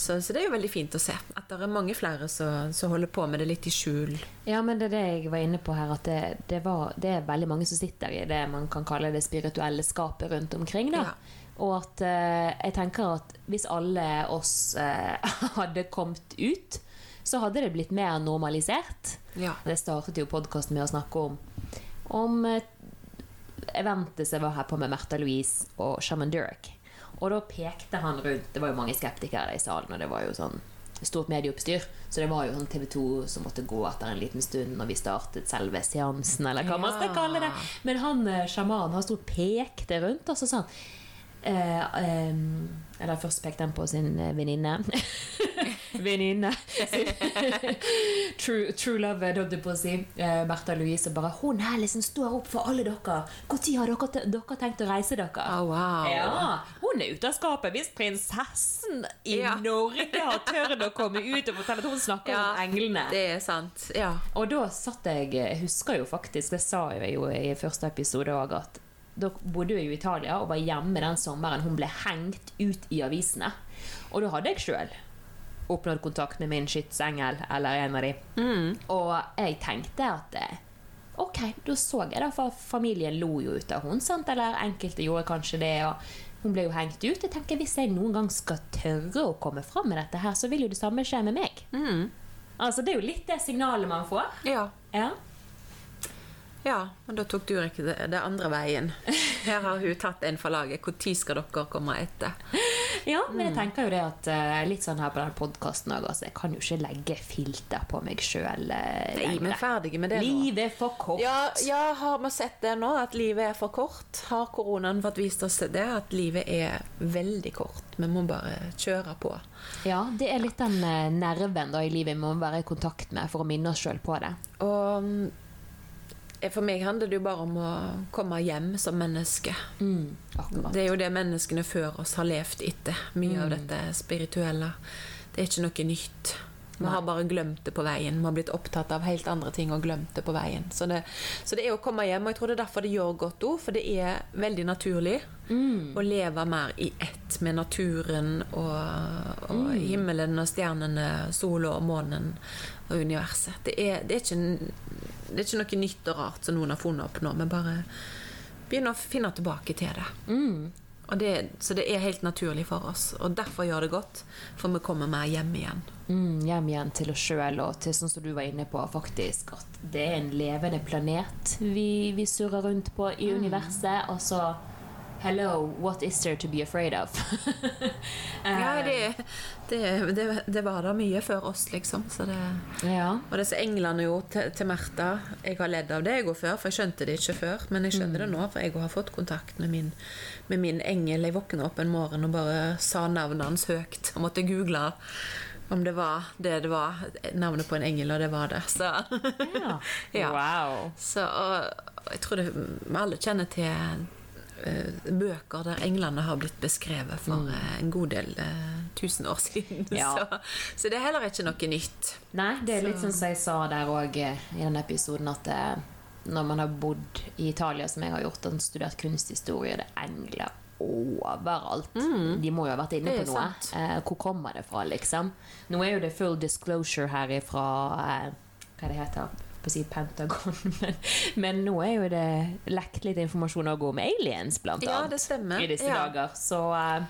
Så, så det er jo veldig fint å se at det er mange flere som holder på med det litt i skjul. Ja, men det er det jeg var inne på her, at det, det, var, det er veldig mange som sitter i det man kan kalle det spirituelle skapet rundt omkring. da. Ja. Og at eh, jeg tenker at hvis alle oss eh, hadde kommet ut, så hadde det blitt mer normalisert. Ja. Det startet jo podkasten med å snakke om om eh, eventet som var her på med Märtha Louise og Shaman Durek. Og da pekte han rundt Det var jo mange skeptikere i salen, og det var jo sånn stort medieoppstyr. Så det var jo sånn TV 2 som måtte gå etter en liten stund når vi startet selve seansen, eller hva man skal kalle det. Men han eh, sjamanen han sto og pekte rundt, og så sa han eh, eh, Eller først pekte han på sin eh, venninne. venninne. true, true love, holdt jeg på å si. Eh, Bertha Louise bare 'Hun her liksom står opp for alle dere. Når har dere, dere tenkt å reise dere?' Oh, wow. Ja, Hun er ute av skapet hvis prinsessen i Ja. Norge har tørt å komme ut og fortelle at hun snakker Ja, om englene. Det er sant. Ja. Og da satt jeg Jeg husker jo faktisk, det sa jeg jo i første episode òg, at da bodde jeg jo i Italia og var hjemme den sommeren hun ble hengt ut i avisene. Og da hadde jeg sjøl oppnådd kontakt med min skytsengel, eller en av de. Og jeg tenkte at eh, Ok, da så jeg da, for familien lo jo ut av hun, sant? eller enkelte gjorde kanskje det. og hun ble jo hengt ut. Jeg tenker Hvis jeg noen gang skal tørre å komme fram med dette, her, så vil jo det samme skje med meg. Altså, Det er jo litt det signalet man får. ja. Ja. Ja, men da tok du ikke det, det andre veien. Her har hun tatt en for laget. Når skal dere komme etter? Ja, men jeg tenker jo det at eh, litt sånn her på den podkasten òg, altså, jeg kan jo ikke legge filter på meg sjøl uh, Nei, er ferdige med det nå. Livet er for kort. Ja, ja, har vi sett det nå? At livet er for kort? Har koronaen fått vist oss det? At livet er veldig kort? Vi må bare kjøre på. Ja, det er litt den eh, nerven da i livet vi må være i kontakt med for å minne oss sjøl på det. Og mm, for meg handler det jo bare om å komme hjem som menneske. Mm. Det er jo det menneskene før oss har levd etter. Mye av dette spirituelle. Det er ikke noe nytt. Vi har bare glemt det på veien. Vi har blitt opptatt av helt andre ting og glemt det på veien. Så det, så det er å komme hjem, og jeg tror det er derfor det gjør godt òg. For det er veldig naturlig å leve mer i ett med naturen og, og himmelen og stjernene, sola og månen og universet. Det er, det, er ikke, en- det er ikke noe nytt og rart som noen har funnet opp nå. men bare begynner å finne tilbake til det. Og det, så det er helt naturlig for oss. Og derfor gjør det godt, for vi kommer mer hjem igjen. Mm, hjem igjen til oss sjøl og til sånn som du var inne på, faktisk. At det er en levende planet vi, vi surrer rundt på i universet. Og så Hello, what is there to be afraid of? Ja, det, det, det, det var da mye før oss, liksom. Så det, ja. og disse englene jo til, til Märtha Jeg har ledd av det jeg òg før, for jeg skjønte det ikke før. Men jeg skjønner det nå, for jeg har fått kontakt med min, med min engel. Jeg våkna opp en morgen og bare sa navnet hans høyt. Og måtte google om det var det det var. Navnet på en engel, og det var det. Så, ja. Ja. Wow. så og, og jeg tror det, vi alle kjenner til eh, bøker der englene har blitt beskrevet for eh, en god del eh, tusen år siden. Ja. Så, så det er heller ikke noe nytt. Nei, det er litt sånn som jeg sa der òg i den episoden, at eh, når man har bodd i Italia, som jeg har gjort, og studert kunsthistorie, det er engler overalt. De må jo ha vært inne Mm. På noe. Eh, hvor kommer det fra, liksom? Nå er jo det full disclosure her ifra eh, Hva det heter på å si Pentagon, men, men nå er jo det lekt litt informasjon også om aliens, blant Ja, annet, det stemmer. i disse Ja. dager. Så uh,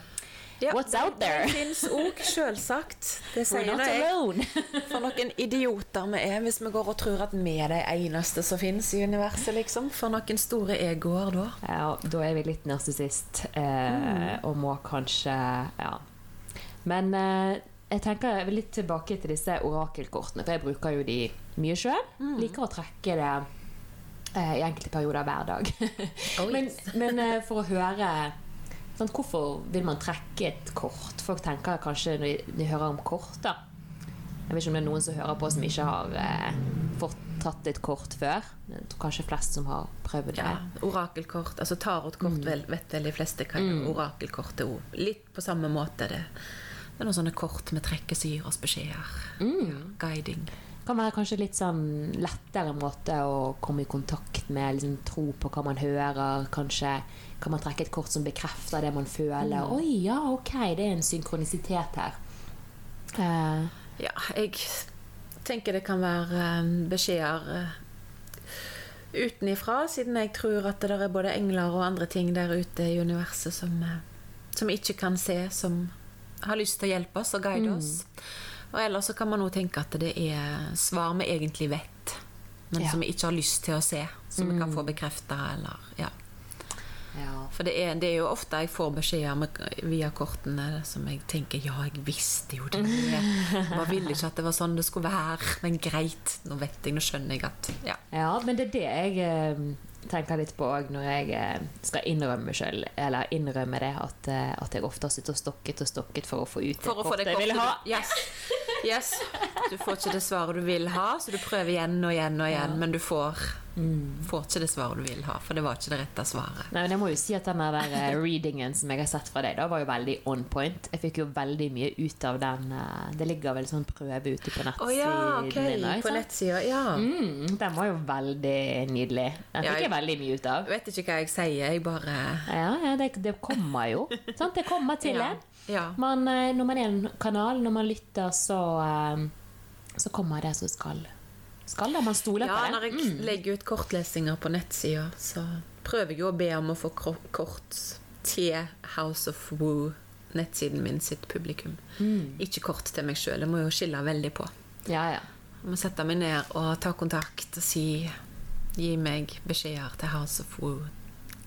Ja, What's out there? Det fins òg, sjølsagt. Det sier nå jeg. For noen idioter vi er hvis vi går og tror at vi er de eneste som fins i universet, liksom. For noen store egoer da. Ja, da er vi litt narsissist, eh, og må kanskje Ja. Men eh, jeg tenker jeg vil litt tilbake til disse orakelkortene, for jeg bruker jo de mye sjøl. Liker å trekke det eh, i enkelte perioder hver dag. oh, men men eh, for å høre sånn, Hvorfor vil man trekke et kort? Folk tenker kanskje når de, de hører om kort, da. Jeg vet ikke om det er noen som hører på som ikke har eh, fått tatt et kort før. Jeg tror kanskje flest som har prøvd det. Ja, orakelkort. Altså tarotkort mm. vet vel de fleste hva mm. Orakelkort er litt på samme måte. Det, det er noen sånne kort med gir oss beskjeder. Ja, guiding. Kan være kanskje litt sånn lettere måte å komme i kontakt med, liksom tro på hva man hører. Kanskje kan man trekke et kort som bekrefter det man føler. Oi, ja, ok, det er en synkronisitet her. Uh, Ja, jeg tenker det kan være eh, beskjeder eh, utenifra, siden jeg tror at det er både engler og andre ting der ute i universet som, som ikke kan se, som har lyst til å hjelpe oss og guide oss. Og ellers så kan man også tenke at det er svar vi egentlig vet, men Ja. som vi ikke har lyst til å se, som vi kan få bekrefta, eller ja. ja. For det er, det er jo ofte jeg får beskjeder via kortene som jeg tenker Ja, jeg visste jo det. Jeg bare ville ikke at det var sånn det skulle være. Men greit, nå vet jeg, nå skjønner jeg at Ja. ja, men det er det jeg eh, tenker litt på òg når jeg eh, skal innrømme selv, eller innrømme det, at, eh, at jeg ofte har sittet og stokket og stokket for å få ut For det kortet jeg vil ha. Yes. Yes. Du får ikke det svaret du vil ha, så du prøver igjen og igjen og igjen, men du får, får ikke det svaret du vil ha, for det var ikke det rette svaret. Nei, men jeg må jo si at den der eh, readingen som jeg har sett fra deg, da var jo veldig on point. Jeg fikk jo veldig mye ut av den. eh, Det ligger vel sånn prøve ute på Å oh, ja, ok. din. da, På nettsiden, nettsida, ja. Mm, den var jo veldig nydelig. Den Ja, fikk jeg jeg- veldig mye ut av. Vet ikke hva jeg sier, jeg bare Ja, ja det, det kommer jo. Sant? Det kommer til Ja. en. Ja. Men eh, når man er en kanal, når man lytter, så, så kommer det som skal. Skal da man stoler ja, på det? når jeg legger ut kortlesinger på nettsida, så prøver jeg jo å be om å få kort til House of Woo, nettsiden min sitt publikum. Ikke kort til meg sjøl. Jeg må jo skille veldig på. Ja, ja. Jeg må sette meg ned og ta kontakt og si Gi meg beskjeder til House of Woo.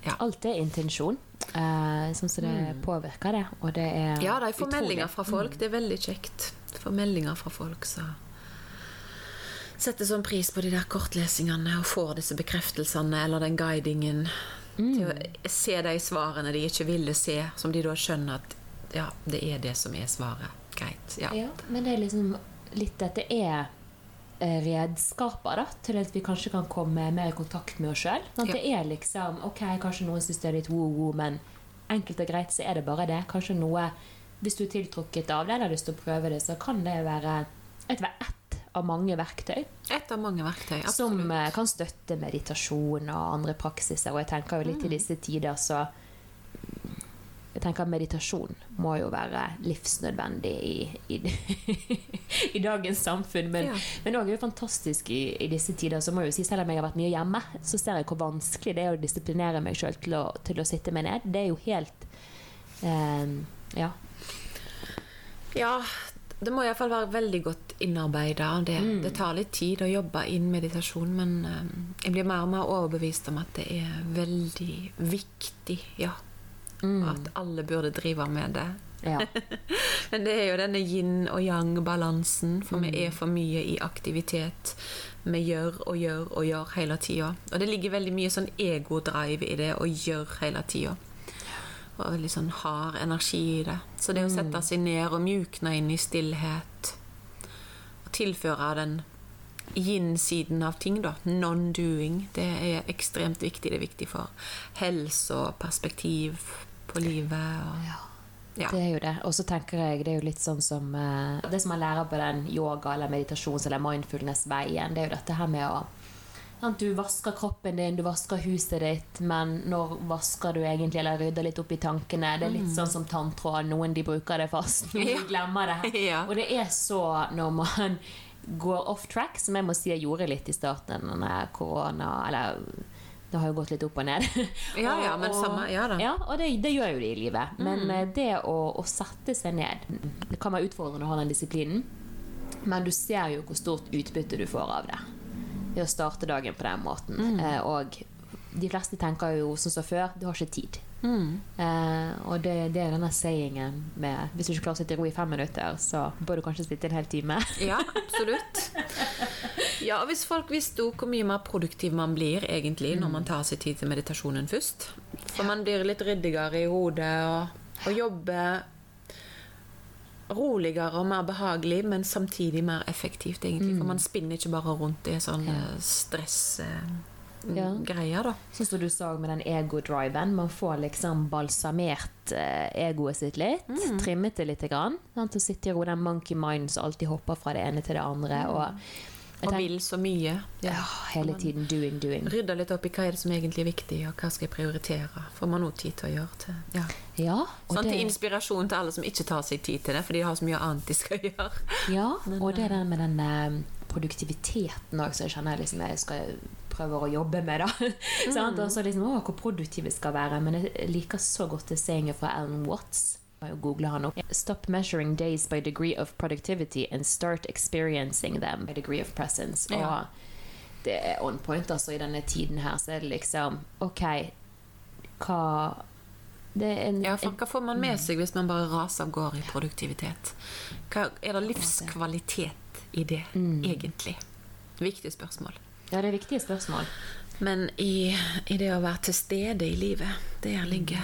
Ja. Alt er intensjon. Eh, sånn som det påvirker det. Og det er Ja, de får utrolig. meldinger fra folk. Det er veldig kjekt. Får meldinger fra folk som setter sånn pris på de der kortlesingene og får disse bekreftelsene eller den guidingen til å se de svarene de ikke ville se, som de da skjønner at ja, det er det som er svaret. Greit. Ja. Ja, men det er liksom litt det er eh, redskaper da, til at vi kanskje kan komme mer i kontakt med oss sjøl. Ja. Det er liksom Ok, kanskje noen syns det er litt woo-woo, men enkelt og greit så er det bare det. Kanskje noe Hvis du er tiltrukket av det eller har lyst til å prøve det, så kan det være et, ett av mange verktøy Et av mange verktøy. som Absolutt. eh, kan støtte meditasjon og andre praksiser. Og jeg tenker jo Mm. litt i disse tider så jeg tenker Meditasjon må jo være livsnødvendig i, i, i dagens samfunn. Men Ja. men også er jo fantastisk i, i disse tider. Så må jeg jo si, Selv om jeg har vært mye hjemme, så ser jeg hvor vanskelig det er å disiplinere meg sjøl til, til å sitte meg ned. Det er jo helt eh, Ja. Ja, det må iallfall være veldig godt innarbeida. Det, Mm. det tar litt tid å jobbe inn meditasjon, men eh, jeg blir mer og mer overbevist om at det er veldig viktig, ja. Mm. Og at alle burde drive med det. ja. Men det er jo denne yin og yang-balansen, for Mm. vi er for mye i aktivitet. Vi gjør og gjør og gjør hele tida. Og det ligger veldig mye sånn ego-drive i det å gjøre hele tida. Og veldig sånn hard energi i det. Så det å sette seg ned og mjukne inn i stillhet, og tilføre den yin-siden av ting, da, non-doing, det er ekstremt viktig. Det er viktig for helse og perspektiv på livet. Og, ja. Det er jo det. Og så tenker jeg det er jo litt sånn som eh, Det som man lærer på den yoga- eller meditasjons- eller mindfulness-veien, det er jo dette her med å Du vasker kroppen din, du vasker huset ditt, men når vasker du egentlig, eller rydder litt opp i tankene? Det er litt sånn som tanntråd. Noen de bruker det fast, noen glemmer det. Og det er så når man går off track, som jeg må si jeg gjorde litt i starten av korona Eller det har jo gått litt opp og ned. Ja, ja, men samme- ja da. Ja, og det, det gjør jo det i livet. Men Mm. eh, det å, å sette seg ned Det kan være utfordrende å ha den disiplinen, men du ser jo hvor stort utbytte du får av det. Ved å starte dagen på den måten. Mm. Eh, og de fleste tenker jo som så før du har ikke tid. Mm. Eh, og det, det er denne sayingen med Hvis du ikke klarer å sitte i ro i fem minutter, så bør du kanskje sitte en hel time. Ja, absolutt. Ja, Hvis folk visste hvor mye mer produktiv man blir egentlig når man tar seg tid til meditasjonen først For man blir litt ryddigere i hodet og, og jobber roligere og mer behagelig, men samtidig mer effektivt, egentlig. For man spinner ikke bare rundt i sånne Ja. stressgreier, da. Sånn som du sa med den ego-driven. Man får liksom balsamert eh, egoet sitt litt. Mm. Trimmet det litt. Grann, sant? Og sitter i ro den monkey mind som alltid hopper fra det ene til det andre. Og, Mm. Og vil så mye. ja, hele tiden doing, doing. Rydde litt opp i hva er det som egentlig er viktig, og hva skal jeg prioritere. Får man òg tid til å gjøre til. Ja. Ja, Sånn til inspirasjon til alle som ikke tar seg tid til det, fordi de har så mye annet de skal gjøre. ja, og det der med den eh, produktiviteten òg, som jeg kjenner liksom, jeg skal prøve å jobbe med. da. Sant? Og så liksom, å, hvor produktiv jeg skal være. Men jeg liker så godt det sayinget fra Alan Watts. Må google han opp. Stop measuring days by degree of productivity and start experiencing them by degree of presence. Ja. Og det er on point altså i denne tiden her. Så er det liksom OK, hva en, Ja, for Hva får man med seg hvis man bare raser av gårde i produktivitet? Hva, er det livskvalitet i det, egentlig? Viktig spørsmål. ja, det er viktige spørsmål. Men i, i det å være til stede i livet, der ligger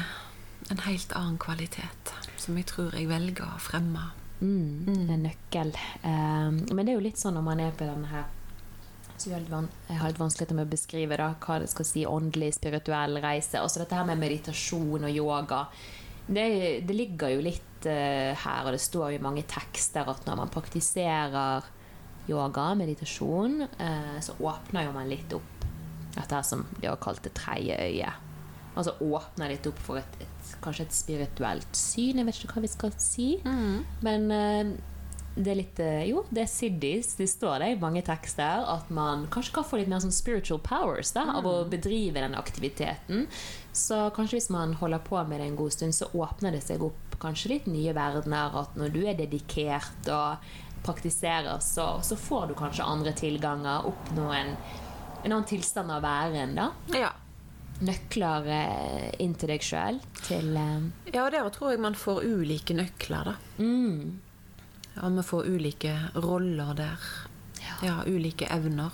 en helt annen kvalitet. Som jeg tror jeg velger å fremme Mm, En nøkkel. Um, men det er jo litt sånn når man er på denne her så jeg har litt vanskeligheter med å beskrive da, hva det skal si åndelig, spirituell reise. Også dette her med meditasjon og yoga. Det, det ligger jo litt uh, her, og det står jo i mange tekster at når man praktiserer yoga, meditasjon, uh, så åpner jo man litt opp dette her som de har kalt det tredje øyet. Altså åpner litt opp for et, et, kanskje et spirituelt syn. Jeg vet ikke hva vi skal si. Men eh, det er litt eh, Jo, det er siddis. Det står det i mange tekster at man kanskje kan få litt mer sånn spiritual powers da, av å bedrive den aktiviteten. Så kanskje hvis man holder på med det en god stund, så åpner det seg opp kanskje litt nye verdener. At når du er dedikert og praktiserer, så, så får du kanskje andre tilganger. Oppnå en, en annen tilstand av væren, da. Ja. Nøkler eh, inn til deg sjøl. Eh, ja, og der tror jeg man får ulike nøkler, da. mm, Ja, vi får ulike roller der. Ja, ulike evner.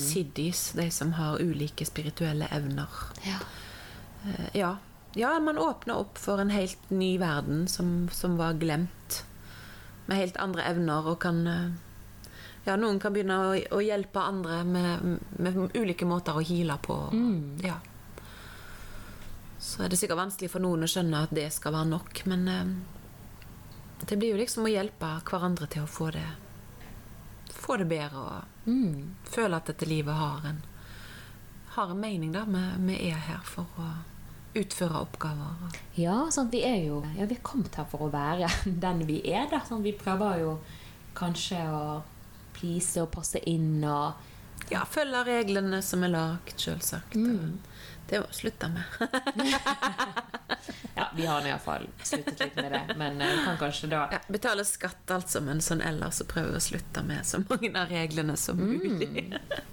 Siddis, de som har ulike spirituelle evner. ja. Eh, Ja. ja, man åpner opp for en helt ny verden som, som var glemt. Med helt andre evner og kan Ja, noen kan begynne å, å hjelpe andre med, med ulike måter å heale på. Ja. Så er det sikkert vanskelig for noen å skjønne at det skal være nok, men eh, det blir jo liksom å hjelpe hverandre til å få det Få det bedre og Mm. føle at dette livet har en har en mening, da. Vi, vi er her for å utføre oppgaver. Ja, sånn, vi er jo ja, vi er kommet her for å være den vi er. Da. Sånn, vi prøver jo kanskje å please og passe inn og Ja, følge reglene som er lagt, selvsagt. Det var slutta med. Ja, vi har iallfall sluttet litt med det, men eh, vi kan kanskje da Ja, betale skatt altså, men sånn ellers så prøver vi å slutte med så mange av reglene som mulig.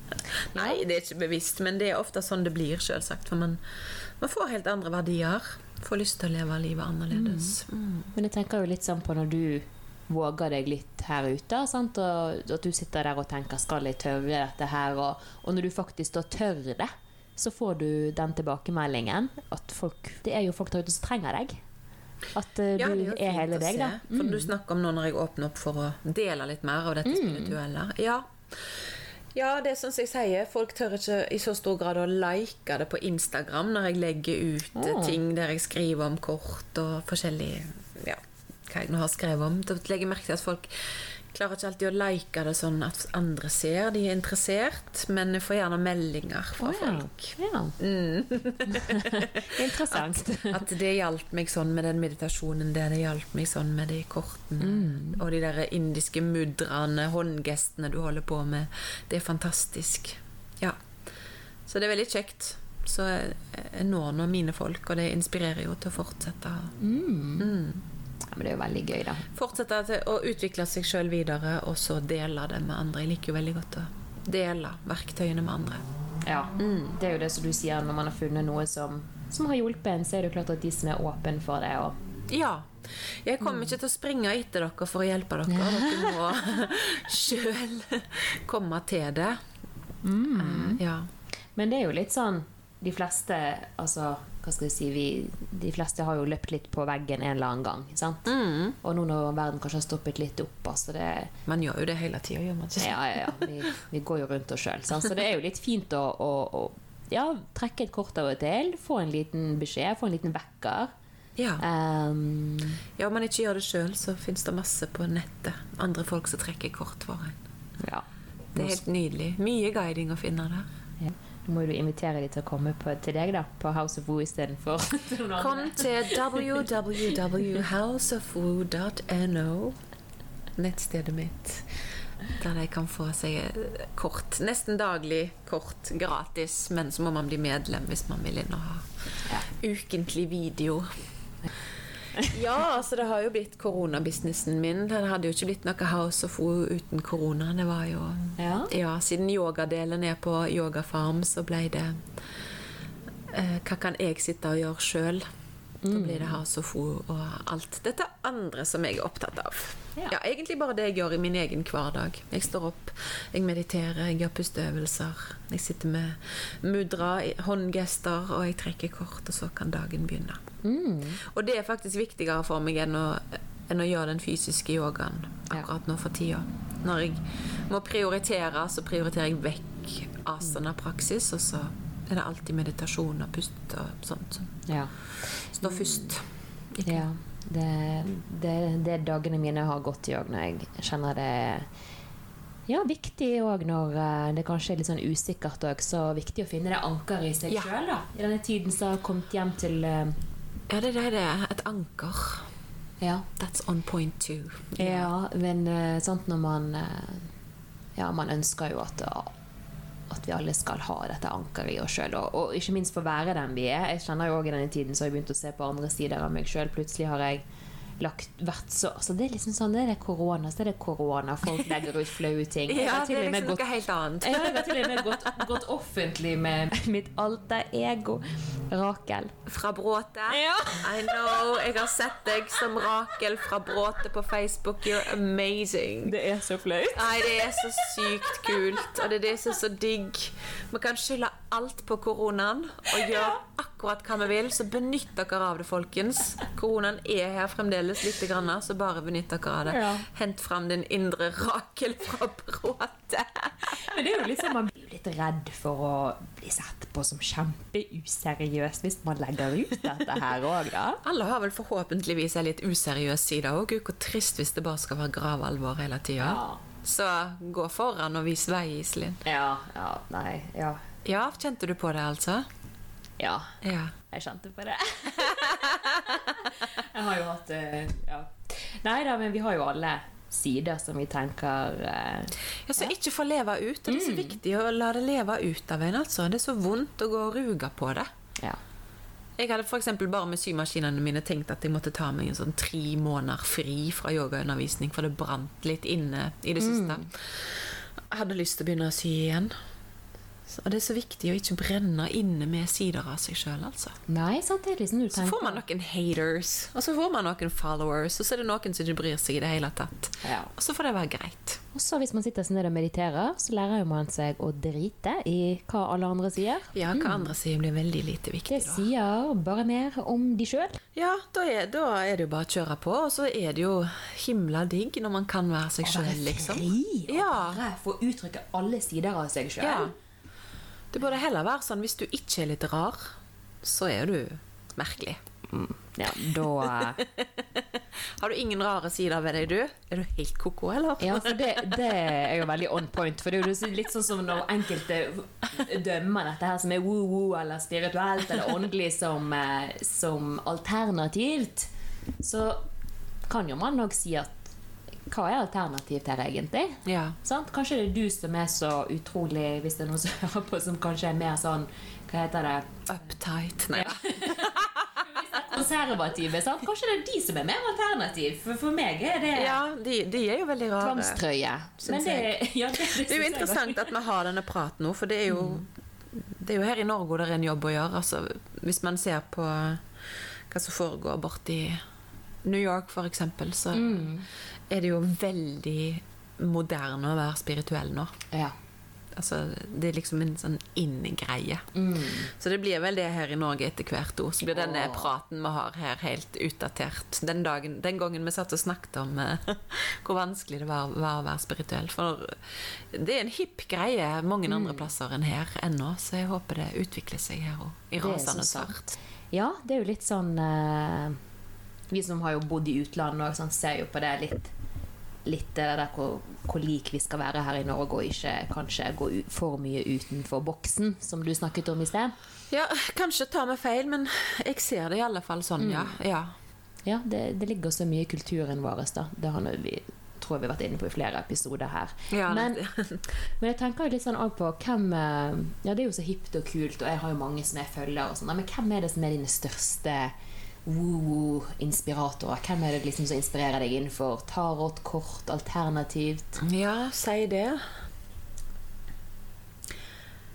Nei, det er ikke bevisst, men det er ofte sånn det blir, selvsagt. For man, man får helt andre verdier. Får lyst til å leve livet annerledes. Mm. Men jeg tenker jo litt sånn på når du våger deg litt her ute, sant? og at du sitter der og tenker 'skal jeg tørre dette her', og, og når du faktisk da tør det, så får du den tilbakemeldingen at folk Det er jo folk der ute som trenger deg. At eh, Ja, du er er hele deg, da. Mm. For du snakker om nå når jeg åpner opp for å dele litt mer av dette spirituelle. Ja. ja, det er sånn som jeg sier, folk tør ikke i så stor grad å like det på Instagram når jeg legger ut oh. Ting der jeg skriver om kort og forskjellig Ja, hva jeg nå har skrevet om. Da legger jeg merke til at folk klarer ikke alltid å like det sånn at andre ser de er interessert, men jeg får gjerne meldinger fra oh, ja. folk. Ja. Interessant. At det hjalp meg sånn med den meditasjonen der, det hjalp meg sånn med de kortene. Mm. Og de der indiske mudrane, håndgestene du holder på med. Det er fantastisk. Ja. Så det er veldig kjekt. Så jeg når nå mine folk, og det inspirerer jo til å fortsette. Ja, men det er jo veldig gøy, da. Fortsette å utvikle seg sjøl videre, og så dele det med andre. Jeg liker jo veldig godt å dele verktøyene med andre. Ja. Det er jo det som du sier, når man har funnet noe som, som har hjulpet en, så er det jo klart at de som er åpne for det, og Ja. Jeg kommer ikke til å springe etter dere for å hjelpe dere. Dere må sjøl komme til det. Mm. Ja. Men det er jo litt sånn De fleste altså, hva skal jeg si vi, De fleste har jo løpt litt på veggen en eller annen gang. Sant? Og nå når verden kanskje har stoppet litt opp altså det, Man gjør jo det hele tida, gjør man ikke? Ja, ja, ja. Vi, vi går jo rundt oss sjøl. Så det er jo litt fint å, å, å ja, trekke et kort av og til. Få en liten beskjed, få en liten vekker. Ja. Um, ja, om man ikke gjør det sjøl, så fins det masse på nettet. Andre folk som trekker kort for en. ja. Det er helt nydelig. Mye guiding å finne der. Ja. Må du invitere de til å komme på, til deg da, på House of Woo istedenfor Kom til www.houseofwoo.no, nettstedet mitt. Der de kan få seg eh, kort. Nesten daglig kort gratis, men så må man bli medlem hvis man vil inn og ha Ja. ukentlig video. Ja, altså det har jo blitt koronabusinessen min. Det hadde jo ikke blitt noe House of Woo uten korona. Det var jo Ja. Ja, siden yogadelen er på Yogafarm, så ble det eh, Hva kan jeg sitte og gjøre sjøl? Da blir det House of Woo og alt dette andre som jeg er opptatt av. Ja. Ja. Egentlig bare det jeg gjør i min egen hverdag. Jeg står opp, jeg mediterer, jeg gjør pusteøvelser. Jeg sitter med mudra, håndgester, og jeg trekker kort, og så kan dagen begynne. Mm. Og det er faktisk viktigere for meg enn å, enn å gjøre den fysiske yogaen akkurat nå for tida. Når jeg må prioritere, så prioriterer jeg vekk asana-praksis, og så er det alltid meditasjon og pust og sånt som Ja. står først. ja. Det, det, det dagene mine har gått i òg, når jeg kjenner det ja, viktig òg når eh, det kanskje er litt sånn usikkert òg. Så viktig å finne det ankeret i seg Ja. sjøl, da. I denne tiden som har kommet hjem til eh, Ja, det er det det. Et anker. Ja. That's on point two. Ja, men eh, sant når man eh, Ja, man ønsker jo at at vi alle skal ha dette ankeret i oss sjøl, og, og ikke minst få være den vi er. Jeg kjenner jo også I denne tiden så har jeg begynt å se på andre sider av meg sjøl. Plutselig har jeg lagt, vært så altså Det er liksom sånn, det er korona, så er det korona. Folk legger ut flaue ting. Ja, det er liksom noe helt annet. jeg har til og med gått, gått offentlig med mitt alter ego, Rakel. Fra Bråte. Ja. I know. Jeg har sett deg som Rakel fra Bråte på Facebook. You're amazing. Det er så flaut. Nei, det er så sykt kult, og det er det som er så digg. Vi kan skylde alt på koronaen og gjøre akkurat hva vi vil, så benytt dere av det, folkens. Koronaen er her fremdeles litt, grann, så bare benytt dere av det. Ja. Hent fram din indre Rakel fra Bråte. Men det er jo liksom, man blir jo litt redd for å bli sett på som kjempeuseriøs hvis man legger ut dette her òg, da. Alle har vel forhåpentligvis en litt useriøs side òg. Gud, hvor trist hvis det bare skal være gravalvor hele tida. Ja. Så gå foran og vis vei, Iselin. Ja, ja, nei, ja. Ja, kjente du på det, altså? Ja, Ja. jeg kjente på det. jeg har jo hatt eh, Ja. Nei da, men vi har jo alle sider som vi tenker eh, Ja, så ikke få leve ut. Det er så viktig å la det leve ut av en. altså. Det er så vondt å gå og ruge på det. Ja. Jeg hadde eksempel bare med symaskinene mine tenkt at jeg måtte ta meg en sånn tre måneder fri fra yogaundervisning, for det brant litt inne i det siste. Jeg hadde lyst til å begynne å sy igjen. Og det er så viktig å ikke brenne inne med sider av seg sjøl, altså. Nei, sant, det er liksom Så får man noen haters, og så får man noen followers, og så er det noen som ikke bryr seg i det hele tatt. Ja. Og så får det være greit. Og så hvis man sitter sånn ned og mediterer, så lærer man seg å drite i hva alle andre sier. Ja, hva andre sier blir veldig lite viktig, Det da. sier bare mer om de sjøl. Ja, da er, da er det jo bare å kjøre på, og så er det jo himla digg når man kan være seg sjøl, liksom. Fri og Ja. bare få uttrykke alle sider av seg sjøl. Ja. Det burde heller være sånn hvis du ikke er litt rar, så er du merkelig. Ja, da Har du ingen rare sider ved deg, du? Er du helt ko-ko, eller? Ja, for det, det er jo veldig on point. For det er jo litt sånn som når enkelte dømmer dette her som er woo-woo eller spirituelt eller åndelig som, eh, som alternativt, så kan jo man nok si at hva er alternativet her, egentlig? Ja. Sånn? Kanskje det er du som er så utrolig, hvis det er noen som hører på, som kanskje er mer sånn Hva heter det? Uptight. Nei da. Konservative. Sant? Kanskje det er de som er mer alternativ. For, for meg er det Ja, de, de er jo veldig rare. tvangstrøye. Men det, ja, det, Det er jo interessant at vi har denne praten nå, for det er jo Det er jo her i Norge det er en jobb å gjøre. Altså, hvis man ser på hva som foregår borti New York, eksempel, så er det jo veldig moderne å være spirituell nå. Ja. Altså, det er liksom en sånn inngreie Så det blir vel det her i Norge etter hvert ord. Så blir denne oh. praten vi har her, helt utdatert. Den, dagen, den gangen vi satt og snakket om uh, hvor vanskelig det var, var å være spirituell. For det er en hipp greie mange andre plasser enn her ennå, så jeg håper det utvikler seg her òg. I rasende fart. Ja, det er jo litt sånn uh, Vi som har jo bodd i utlandet òg, ser jo på det litt Litt det der hvor, hvor lik vi skal være her i Norge, og ikke kanskje gå for mye utenfor boksen, som du snakket om i sted. Ja, kanskje tar vi feil, men jeg ser det i alle fall sånn, ja. ja. Ja, det, det ligger så mye i kulturen vår, da. Det har vi tror jeg vi har vært inne på i flere episoder her. Ja, men, men jeg tenker jo litt sånn på hvem eh, Ja, det er jo så hipt og kult, og jeg har jo mange som jeg følger, og sånn, men hvem er det som er dine største woo-inspiratorer? Hvem er det liksom som inspirerer deg innenfor tarot, kort, alternativt? Ja, si det.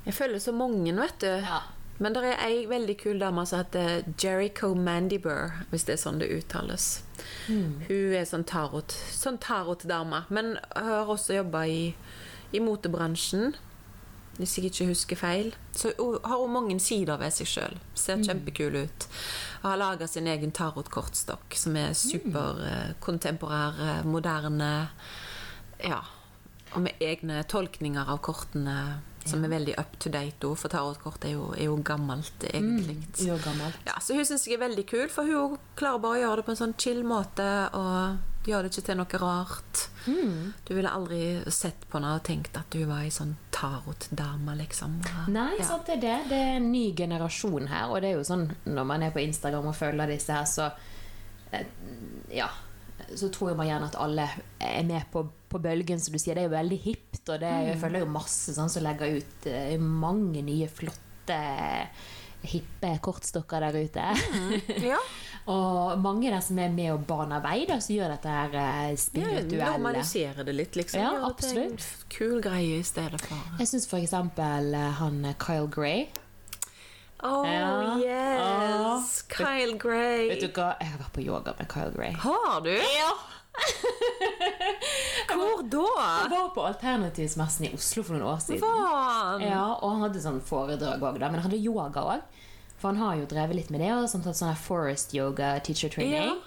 Jeg følger så mange, vet du. Ja. Men det er ei veldig kul dame som heter Jericho Mandibur, hvis det er sånn det uttales. Hun er sånn tarot sånn tarotdame, men har også jobba i, i motebransjen. hvis jeg ikke husker feil. Så hun har hun mange sider ved seg sjøl. Ser kjempekul ut. Og har laga sin egen tarotkortstokk, som er superkontemporær, eh, moderne. Ja. Og med egne tolkninger av kortene som er veldig up to date. også, For tarotkort er er jo gammelt, egentlig. Jo, gammelt. Ja, så hun syns jeg er veldig kul, for hun klarer bare å gjøre det på en sånn chill måte. Og gjør det ikke til noe rart. Du ville aldri sett på henne og tenkt at du var ei sånn tarotdame, liksom. Nei, Ja. sant det er det. Det er en ny generasjon her. Og det er jo sånn når man er på Instagram og følger disse her, så eh, Ja. Så tror man gjerne at alle er med på, på bølgen, som du sier. Det er jo veldig hipt, og det jeg følger jo masse sånn som legger ut eh, mange nye, flotte, hippe kortstokker der ute. Ja. og mange der som er med og baner vei, da, som gjør dette her spirituelle. Ja. Normalisere det litt, liksom. Ja, en absolutt. Kul greie i stedet for Jeg syns eksempel eh, han eh, Kyle Gray Oh Ja. yes! Kyle Gray. Vet du hva? Jeg har vært på yoga med Kyle Gray. Har du? Ja! Hvor da? Jeg var på Alternativsmessen i Oslo for noen år siden. Faen! Ja, og han hadde sånn foredrag òg, men han hadde yoga òg. For han har jo drevet litt med det, og sånn tatt sånn forest yoga teacher training.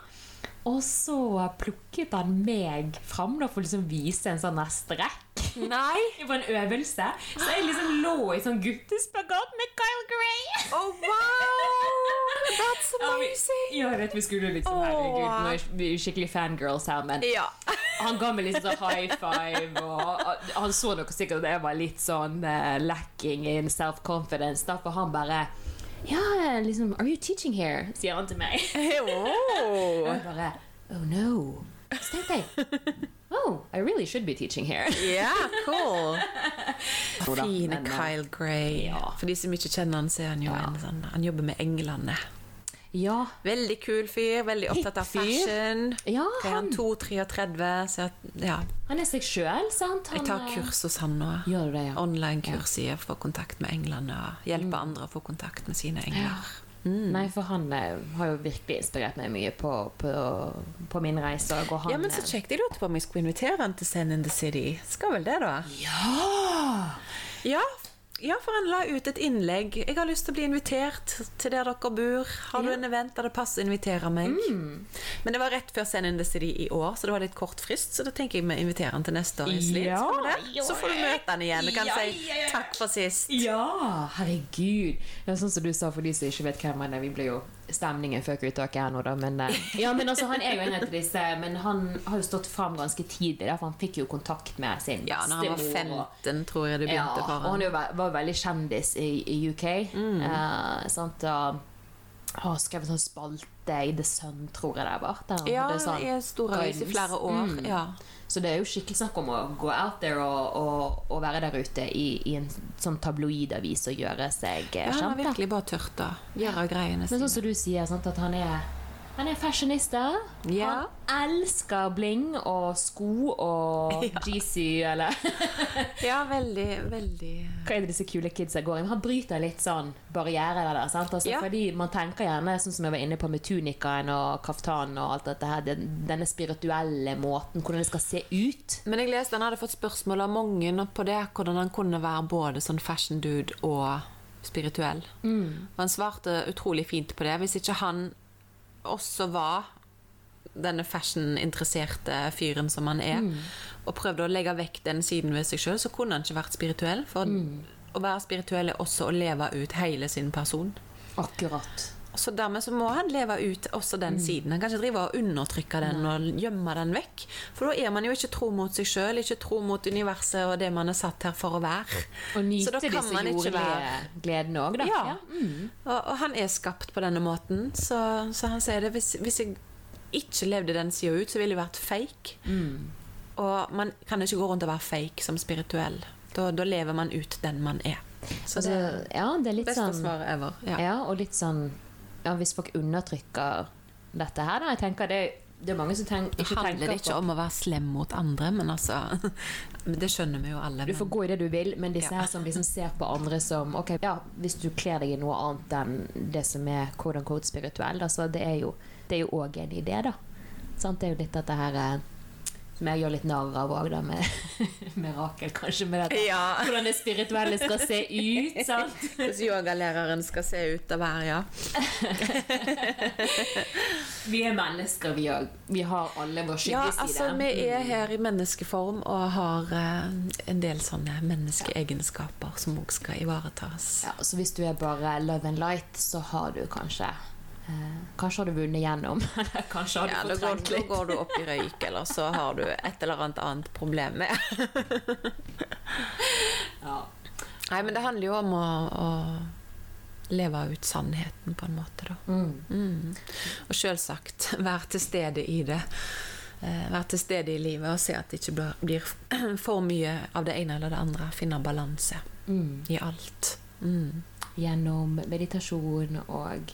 Og så plukket han meg fram da, for å liksom vise en sånn strekk Nei! på en øvelse. Så jeg liksom lå i sånn guttespagat med Kyle Gray. Oh, wow! That's amazing! Ja, jeg vet vi skulle liksom oh. Herregud, vi er skikkelig fangirls her, men Ja. han ga meg litt sånn high five, og han så nok sikkert at jeg var litt sånn uh, lacking in self-confidence, for han bare Ja, liksom Are you teaching here? sier han til meg. Og Oh. jeg bare Oh no. Så tenkte jeg Oh, I really should be teaching here. Yeah, cool. Fine Kyle Gray. ja. For de som ikke kjenner han, så er han jo Ja. en sånn Han jobber med englene. Ja. Veldig kul fyr, veldig opptatt av fashion. Ja, han... er han? han, 2-33, så ja. han er seg sjøl, sant? Han, Jeg tar eh, kurs hos han nå. Ja? Online-kurs i å få kontakt med englene og hjelpe andre å få kontakt med sine engler. Nei, for han eh, har jo virkelig inspirert meg mye på, på, på min reise. Ja, men så eh, kjekt. Jeg lurte på om jeg skulle invitere han til Send in the City. Skal vel det, da? Ja! Ja, ja, for han la ut et innlegg. Jeg har lyst til å bli invitert til der dere bor. Har du Ja. en event der det passer invitere meg? Men det var rett før Send in the City i år, så det var litt kort frist. Så da tenker jeg vi inviterer han til neste år. Ja. Så får du møte han igjen. Du kan Ja, si takk for sist. Ja, herregud. Det er sånn som du sa, for de som ikke vet hvem han er. Vi ble jo stemningen før uttaket her nå, da. Men, eh, ja, men altså, han er jo en av disse. Men han har jo stått fram ganske tidlig, for han fikk jo kontakt med sin Ja, når han var bestemor. og- 15, tror jeg det Ja, begynte ham. og han jo var veldig kjendis i, i UK. Eh, sant, og har skrevet sånn spalte i The Sun, tror jeg det var. der han Ja, hadde sånn i en stor i flere år. Mm. Ja. Så det er jo skikkelig snakk om å gå out there og, og, og være der ute i, i en sånn tabloidavis og gjøre seg kjent. Ja, han har virkelig bare tørt å gjøre greiene sine. Men sånn som du sier, sant, at han er han er fashionista. Ja. Han elsker bling og sko og Ja. GC, eller Ja, veldig, veldig Hva er det disse kule kidsa går i? Han bryter litt sånn barrierer der. Sant? Altså, Ja. Fordi man tenker gjerne, sånn som jeg var inne på med tunikaen og kaftanen og alt dette her, denne spirituelle måten, hvordan det skal se ut. Men jeg leste han hadde fått spørsmål av mange på det, hvordan han kunne være både sånn fashion dude og spirituell. Og han svarte utrolig fint på det. Hvis ikke han også var denne fashion-interesserte fyren som han er, og prøvde å legge vekk den siden ved seg sjøl, så kunne han ikke vært spirituell. For å være spirituell er også å leve ut hele sin person. Akkurat. Så dermed så må han leve ut også den siden. Han kan ikke drive og undertrykke den og gjemme den vekk. For da er man jo ikke tro mot seg sjøl, ikke tro mot universet og det man er satt her for å være. Og Så nyte disse man ikke jordlige være- gledene òg, da. Ja. Mm. Og, og han er skapt på denne måten, så, så han sier det hvis, hvis jeg ikke levde den sida ut, så ville jeg vært fake. Mm. Og man kan ikke gå rundt og være fake som spirituell. Da, da lever man ut den man er. Så Altså, det altså, ja, det er litt beste sånn svaret ever. Ja. Ja, og litt sånn ja, Hvis folk undertrykker dette her, da Jeg tenker det, det er mange som tenk, Det ikke handler tenker ikke om å være slem mot andre, men altså Det skjønner vi jo alle. Du får gå i det du vil, men disse Ja. her som liksom ser på andre som Ok, ja, hvis du kler deg i noe annet enn det som er quote unquote spirituell, altså det er jo det er jo òg en idé, da. Sant? Det er jo litt dette her eh, som jeg gjør litt narr av òg, med med Rakel, kanskje, med dette. Ja. Hvordan det spirituelle skal se ut. sant? Hvordan yogalæreren skal se ut av være, ja. Vi er mennesker, vi òg. Vi har alle vår Ja, skyggeside. altså vi er her i menneskeform og har eh, en del sånne menneskeegenskaper som òg skal ivaretas. Ja, så hvis du er bare love and light, så har du kanskje Kanskje har du vunnet gjennom. Eller kanskje har du Ja, da går, fortrengt da litt. går du opp i røyk, eller så har du et eller annet annet problem med. Ja. Nei, men det handler jo om å, å leve ut sannheten, på en måte, da. Mm. Mm. Og selvsagt være til stede i det. Eh, være til stede i livet og se at det ikke blir, blir for mye av det ene eller det andre. Finne balanse Mm. i alt. Mm. Gjennom meditasjon og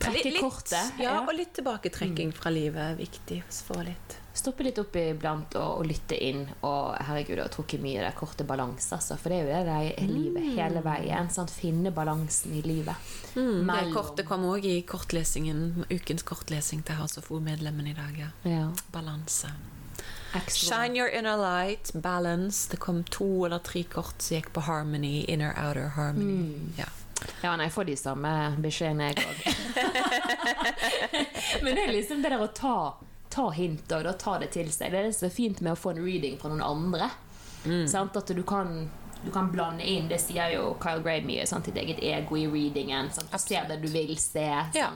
trekke Litt- kortet. Ja, og litt tilbaketrekking fra livet er viktig. For litt Stoppe litt opp iblant og, og lytte inn. Og herregud, jeg har trukket mye i det korte balanse, altså. For det er jo det det er i livet hele veien. Sant? Finne balansen i livet. Mm, det kortet kom òg i kortlesingen, ukens kortlesing til House of O-medlemmene i dag. Ja. Ja. Balanse. Excellent. Shine your inner light, balance. Det kom to eller tre kort som gikk på harmony. Inner, outer harmony. Mm. Ja. Ja, nei, jeg får de samme beskjedene, jeg òg. Men det er liksom det der å ta, ta hint og da, ta det til seg. Det er det som er fint med å få en reading fra noen andre. Sant? At du kan, du kan blande inn Det sier jo Kyle Gray mye. Sant? Ditt eget ego i readingen. Sant? Du ser det du vil se. Ja.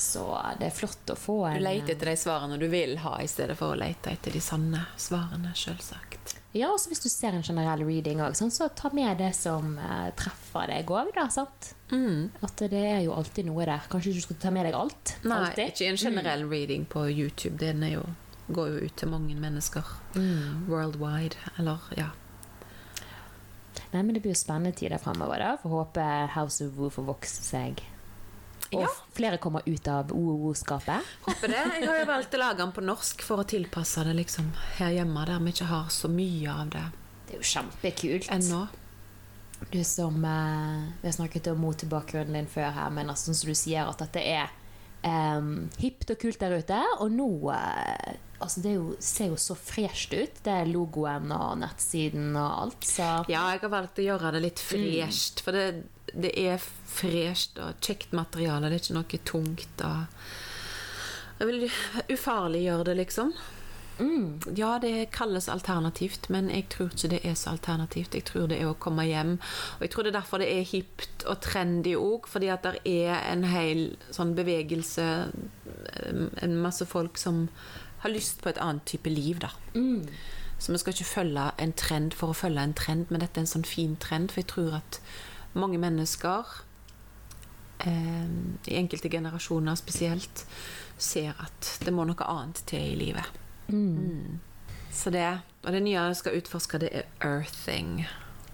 Så det er flott å få en Du leter etter de svarene du vil ha, i stedet for å lete etter de sanne svarene, selvsagt. Ja, også hvis du ser en generell reading òg, så ta med det som eh, treffer deg òg, da. Sant? Mm. At det er jo alltid noe der. Kanskje du skal ta med deg alt. Nei, alltid. ikke en generell reading på YouTube. Den jo, går jo ut til mange mennesker worldwide. Eller, ja. Nei, men Det blir jo spennende tider fremover. da Får håpe House of Woo får vokse seg. Og Ja. flere kommer ut av OO-skapet. Håper det. Jeg har jo valgt å lage den på norsk for å tilpasse det liksom her hjemme, der vi ikke har så mye av det Det er jo kjempekult. ennå. Du som eh, Vi har snakket om motebakgrunnen din før her, men altså, som du sier at dette er um, hipt og kult der ute. Og nå eh, Altså, det jo, ser jo så fresht ut. Det er logoen og nettsiden og alt, så Ja, jeg har valgt å gjøre det litt fresht, for det, det er fresht og kjekt materiale. Det er ikke noe tungt. Og jeg vil ufarliggjøre det, liksom. mm, Ja, det kalles alternativt, men jeg tror ikke det er så alternativt. Jeg tror det er å komme hjem. Og jeg tror det er derfor det er hipt og trendy òg, fordi at det er en hel sånn bevegelse, en masse folk som har lyst på et annet type liv, da. mm, Så vi skal ikke følge en trend for å følge en trend, men dette er en sånn fin trend, for jeg tror at mange mennesker, eh, i enkelte generasjoner spesielt, ser at det må noe annet til i livet. mm. Så det, og det nye jeg skal utforske, det er earthing.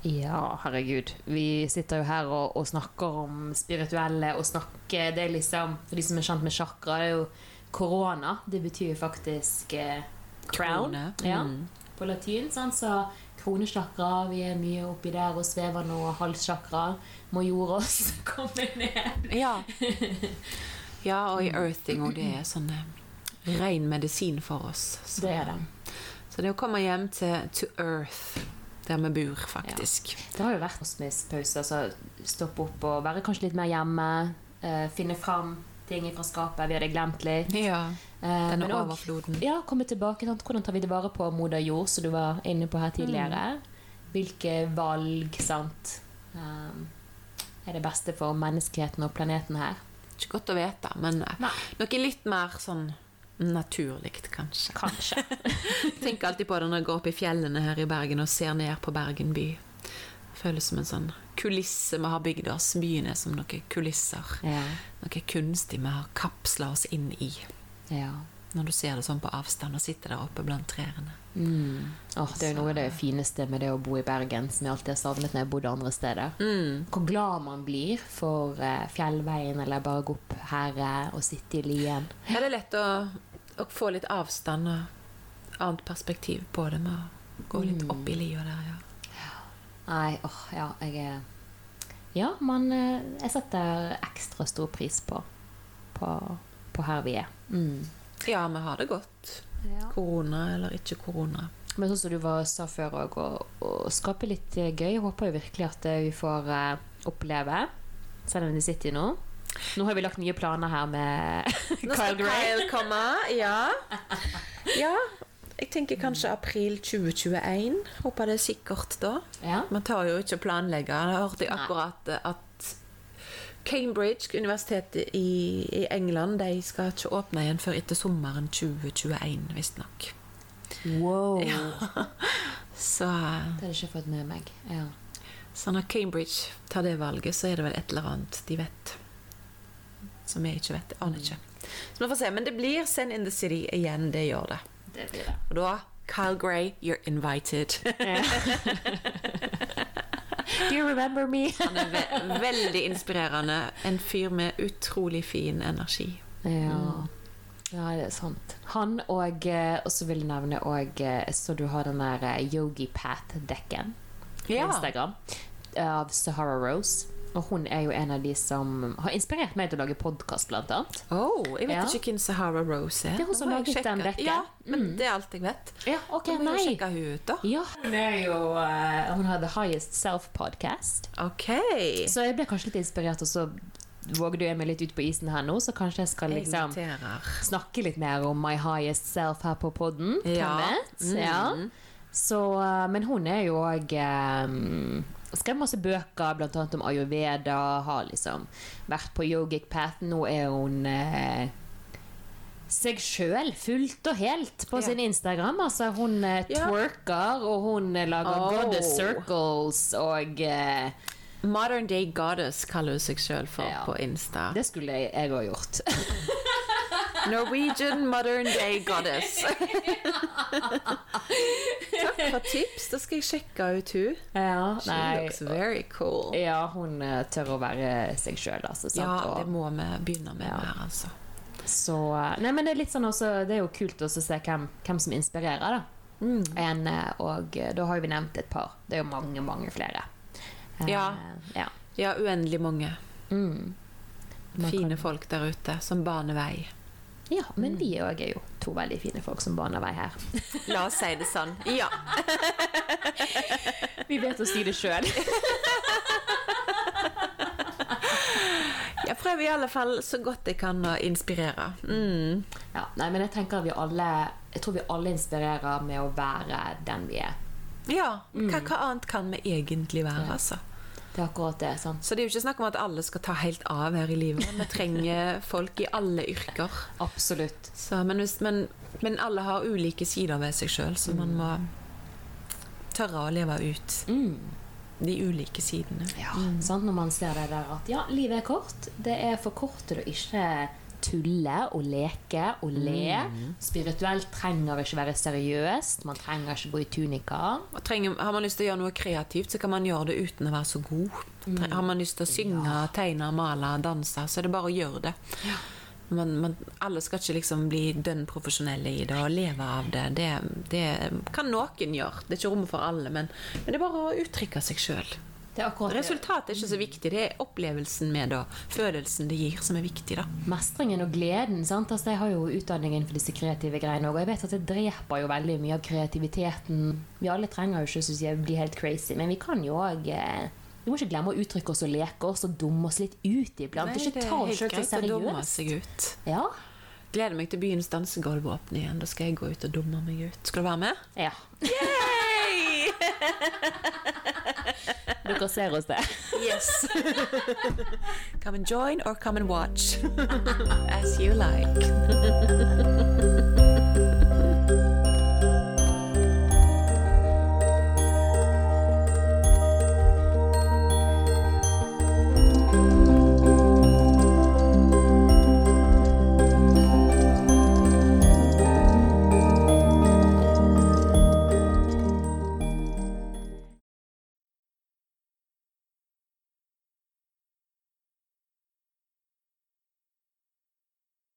Ja, herregud. Vi sitter jo her og, og snakker om spirituelle og snakker Det er liksom For de som er kjent med chakra, det er jo korona. Det betyr jo faktisk eh, crown ja, Mm. på latin. Sånn, Så kronechakra, vi er mye oppi der og svever nå. Halssjakra. må jorde oss komme ned. Ja. ja, og i earthing, òg. det er sånn eh, ren medisin for oss. Så, Det er det. så det å komme hjem til to earth, der vi bor, faktisk. Det har jo vært kosmisk pause. Altså stoppe opp og være kanskje litt mer hjemme. Uh, finne fram ting fra skapet vi hadde glemt litt. Ja. Eh, Denne også- overfloden. Ja, komme tilbake. Sant? Hvordan tar vi det vare på moder jord, som du var inne på her tidligere? Hvilke valg sant, um, er det beste for menneskeheten og planeten her? Ikke godt å vite, men eh, Nei. noe litt mer sånn naturlig, kanskje. Kanskje. Jeg tenker alltid på det når jeg går opp i fjellene her i Bergen og ser ned på Bergen by. Føles som en sånn kulisse vi har bygd oss. Byen er som noen kulisser. ja. Noe kunstig vi har kapsla oss inn i. ja. Når du ser det sånn på avstand og sitter der oppe blant trærne. Mm. Oh, det er jo noe av det fineste med det å bo i Bergen, som jeg alltid har savnet når jeg bodde andre steder. Mm. Hvor glad man blir for eh, fjellveien, eller bare gå opp her eh, og sitte i lien. Ja, det er lett å, å få litt avstand og annet perspektiv på det med å gå litt opp i lia der, ja. Nei, åh, ja, jeg er Ja, man eh, Jeg setter ekstra stor pris på, på, på her vi er. Mm. Ja, vi har det godt. Ja. Korona eller ikke korona. Men sånn som du var, sa før òg, å, å skape litt eh, gøy. Jeg håper jo virkelig at eh, vi får uh, oppleve Selv om vi sitter nå. Nå har vi lagt nye planer her med Nå Kyle skal Kyle komme, ja. Ja, jeg tenker kanskje april 2021. Håper det er sikkert da. Ja. Man tar jo ikke å planlegge. Jeg hørte akkurat at Cambridge, universitetet i, i England, de skal ikke åpne igjen før etter sommeren 2021, visstnok. Wow. Så, Det hadde jeg ikke fått med meg. Ja. så når Cambridge tar det valget, så er det vel et eller annet de vet. Som jeg ikke vet. Jeg aner ikke. Så vi får se. Men det blir Send in the City igjen. Det gjør det. Det blir det. Og da Kyle Gray, you're invited. Do you remember me? Han er ve veldig inspirerende. En fyr med utrolig fin energi. Ja. ja, det er sant. Han og eh, så vil jeg nevne òg Så du har den der eh, Yogi Path-dekken på Ja. Instagram av Sahara Rose. Og hun er jo en av de som har inspirert meg til å lage podkast, blant annet. Oh, jeg vet Ja. ikke hvem Sahara Rose er. Det er hun som laget den dekken. Ja, men Mm. det er alt jeg vet. Ja, ok, Da må vi jo nei. sjekke hun ut, da. Ja, hun er jo uh, Hun har The Highest Self-podcast. Ok. Så jeg ble kanskje litt inspirert, og så våger du meg litt ut på isen her nå, så kanskje jeg skal liksom snakke litt mer om My Highest Self her på podden. Ja. Mm. Ja. Så, eh, men hun er jo òg Skrevet masse bøker, bl.a. om ayurveda. Har liksom vært på yogic path. Nå er hun eh, seg sjøl fullt og helt på Ja. sin Instagram. Altså, hun eh, twerker, og hun eh, lager Oh. goddess circles og eh, Modern Day Goddess kaller hun seg sjøl for Ja. på Insta. Det skulle jeg òg gjort. Norwegian Modern Day Goddess. Takk for tips. Da skal jeg sjekke ut hun. ja, She looks very cool. Ja, hun eh, tør å være seg sjøl, altså. Sant? Ja, det må vi begynne med Ja. her, altså. Så Nei, men det er litt sånn også Det er jo kult også å se hvem, hvem som inspirerer, da. Mm. En, eh, og eh, da har vi nevnt et par. Det er jo mange, mange flere. Eh, Ja. ja. Ja, uendelig mange Mm. Man fine kan- folk der ute som baner vei. Ja, men vi òg er jo to veldig fine folk som baner vei her. La oss si det sånn. Ja. Vi vet å si det sjøl. Jeg prøver i alle fall så godt jeg kan å inspirere. Mm. Ja, nei, men jeg tenker vi alle Jeg tror vi alle inspirerer med å være den vi er. Ja, hva, hva annet kan vi egentlig være, altså? Det er akkurat det. sant? Så det er jo ikke snakk om at alle skal ta helt av her i livet. Vi trenger folk i alle yrker. Absolutt. Så, men, hvis, men, men alle har ulike sider ved seg sjøl, så man må tørre å leve ut Mm. de ulike sidene. Ja, sant? Når man ser det der at ja, livet er kort. Det er for kort til å ikke tulle og leke og le. Spirituelt trenger ikke være seriøst. Man trenger ikke gå i tunika. Trenger, har man lyst til å gjøre noe kreativt, så kan man gjøre det uten å være så god. Mm. Har man lyst til å synge, tegne, male, danse, så er det bare å gjøre det. Man, man, alle skal ikke liksom bli dønn profesjonelle i det og leve av det. det. Det kan noen gjøre. Det er ikke rom for alle, men, men det er bare å uttrykke seg sjøl. Det er. Resultatet er ikke så viktig, det er opplevelsen med det, følelsen det gir, som er viktig. da. Mestringen og gleden. sant? Altså, jeg har jo utdanning innenfor disse kreative greiene òg, og jeg vet at det dreper jo veldig mye av kreativiteten. Vi alle trenger jo ikke jeg, bli helt crazy, men vi kan jo òg eh, Vi må ikke glemme å uttrykke oss og leke oss og dumme oss litt ut iblant. ikke ta oss sjøl så å seriøst. Ja. Gleder meg til byens dansegulv åpner igjen. Da skal jeg gå ut og dumme meg ut. Skal du være med? ja. Yay! Oss det. Yes. come and join or come and watch. As you like.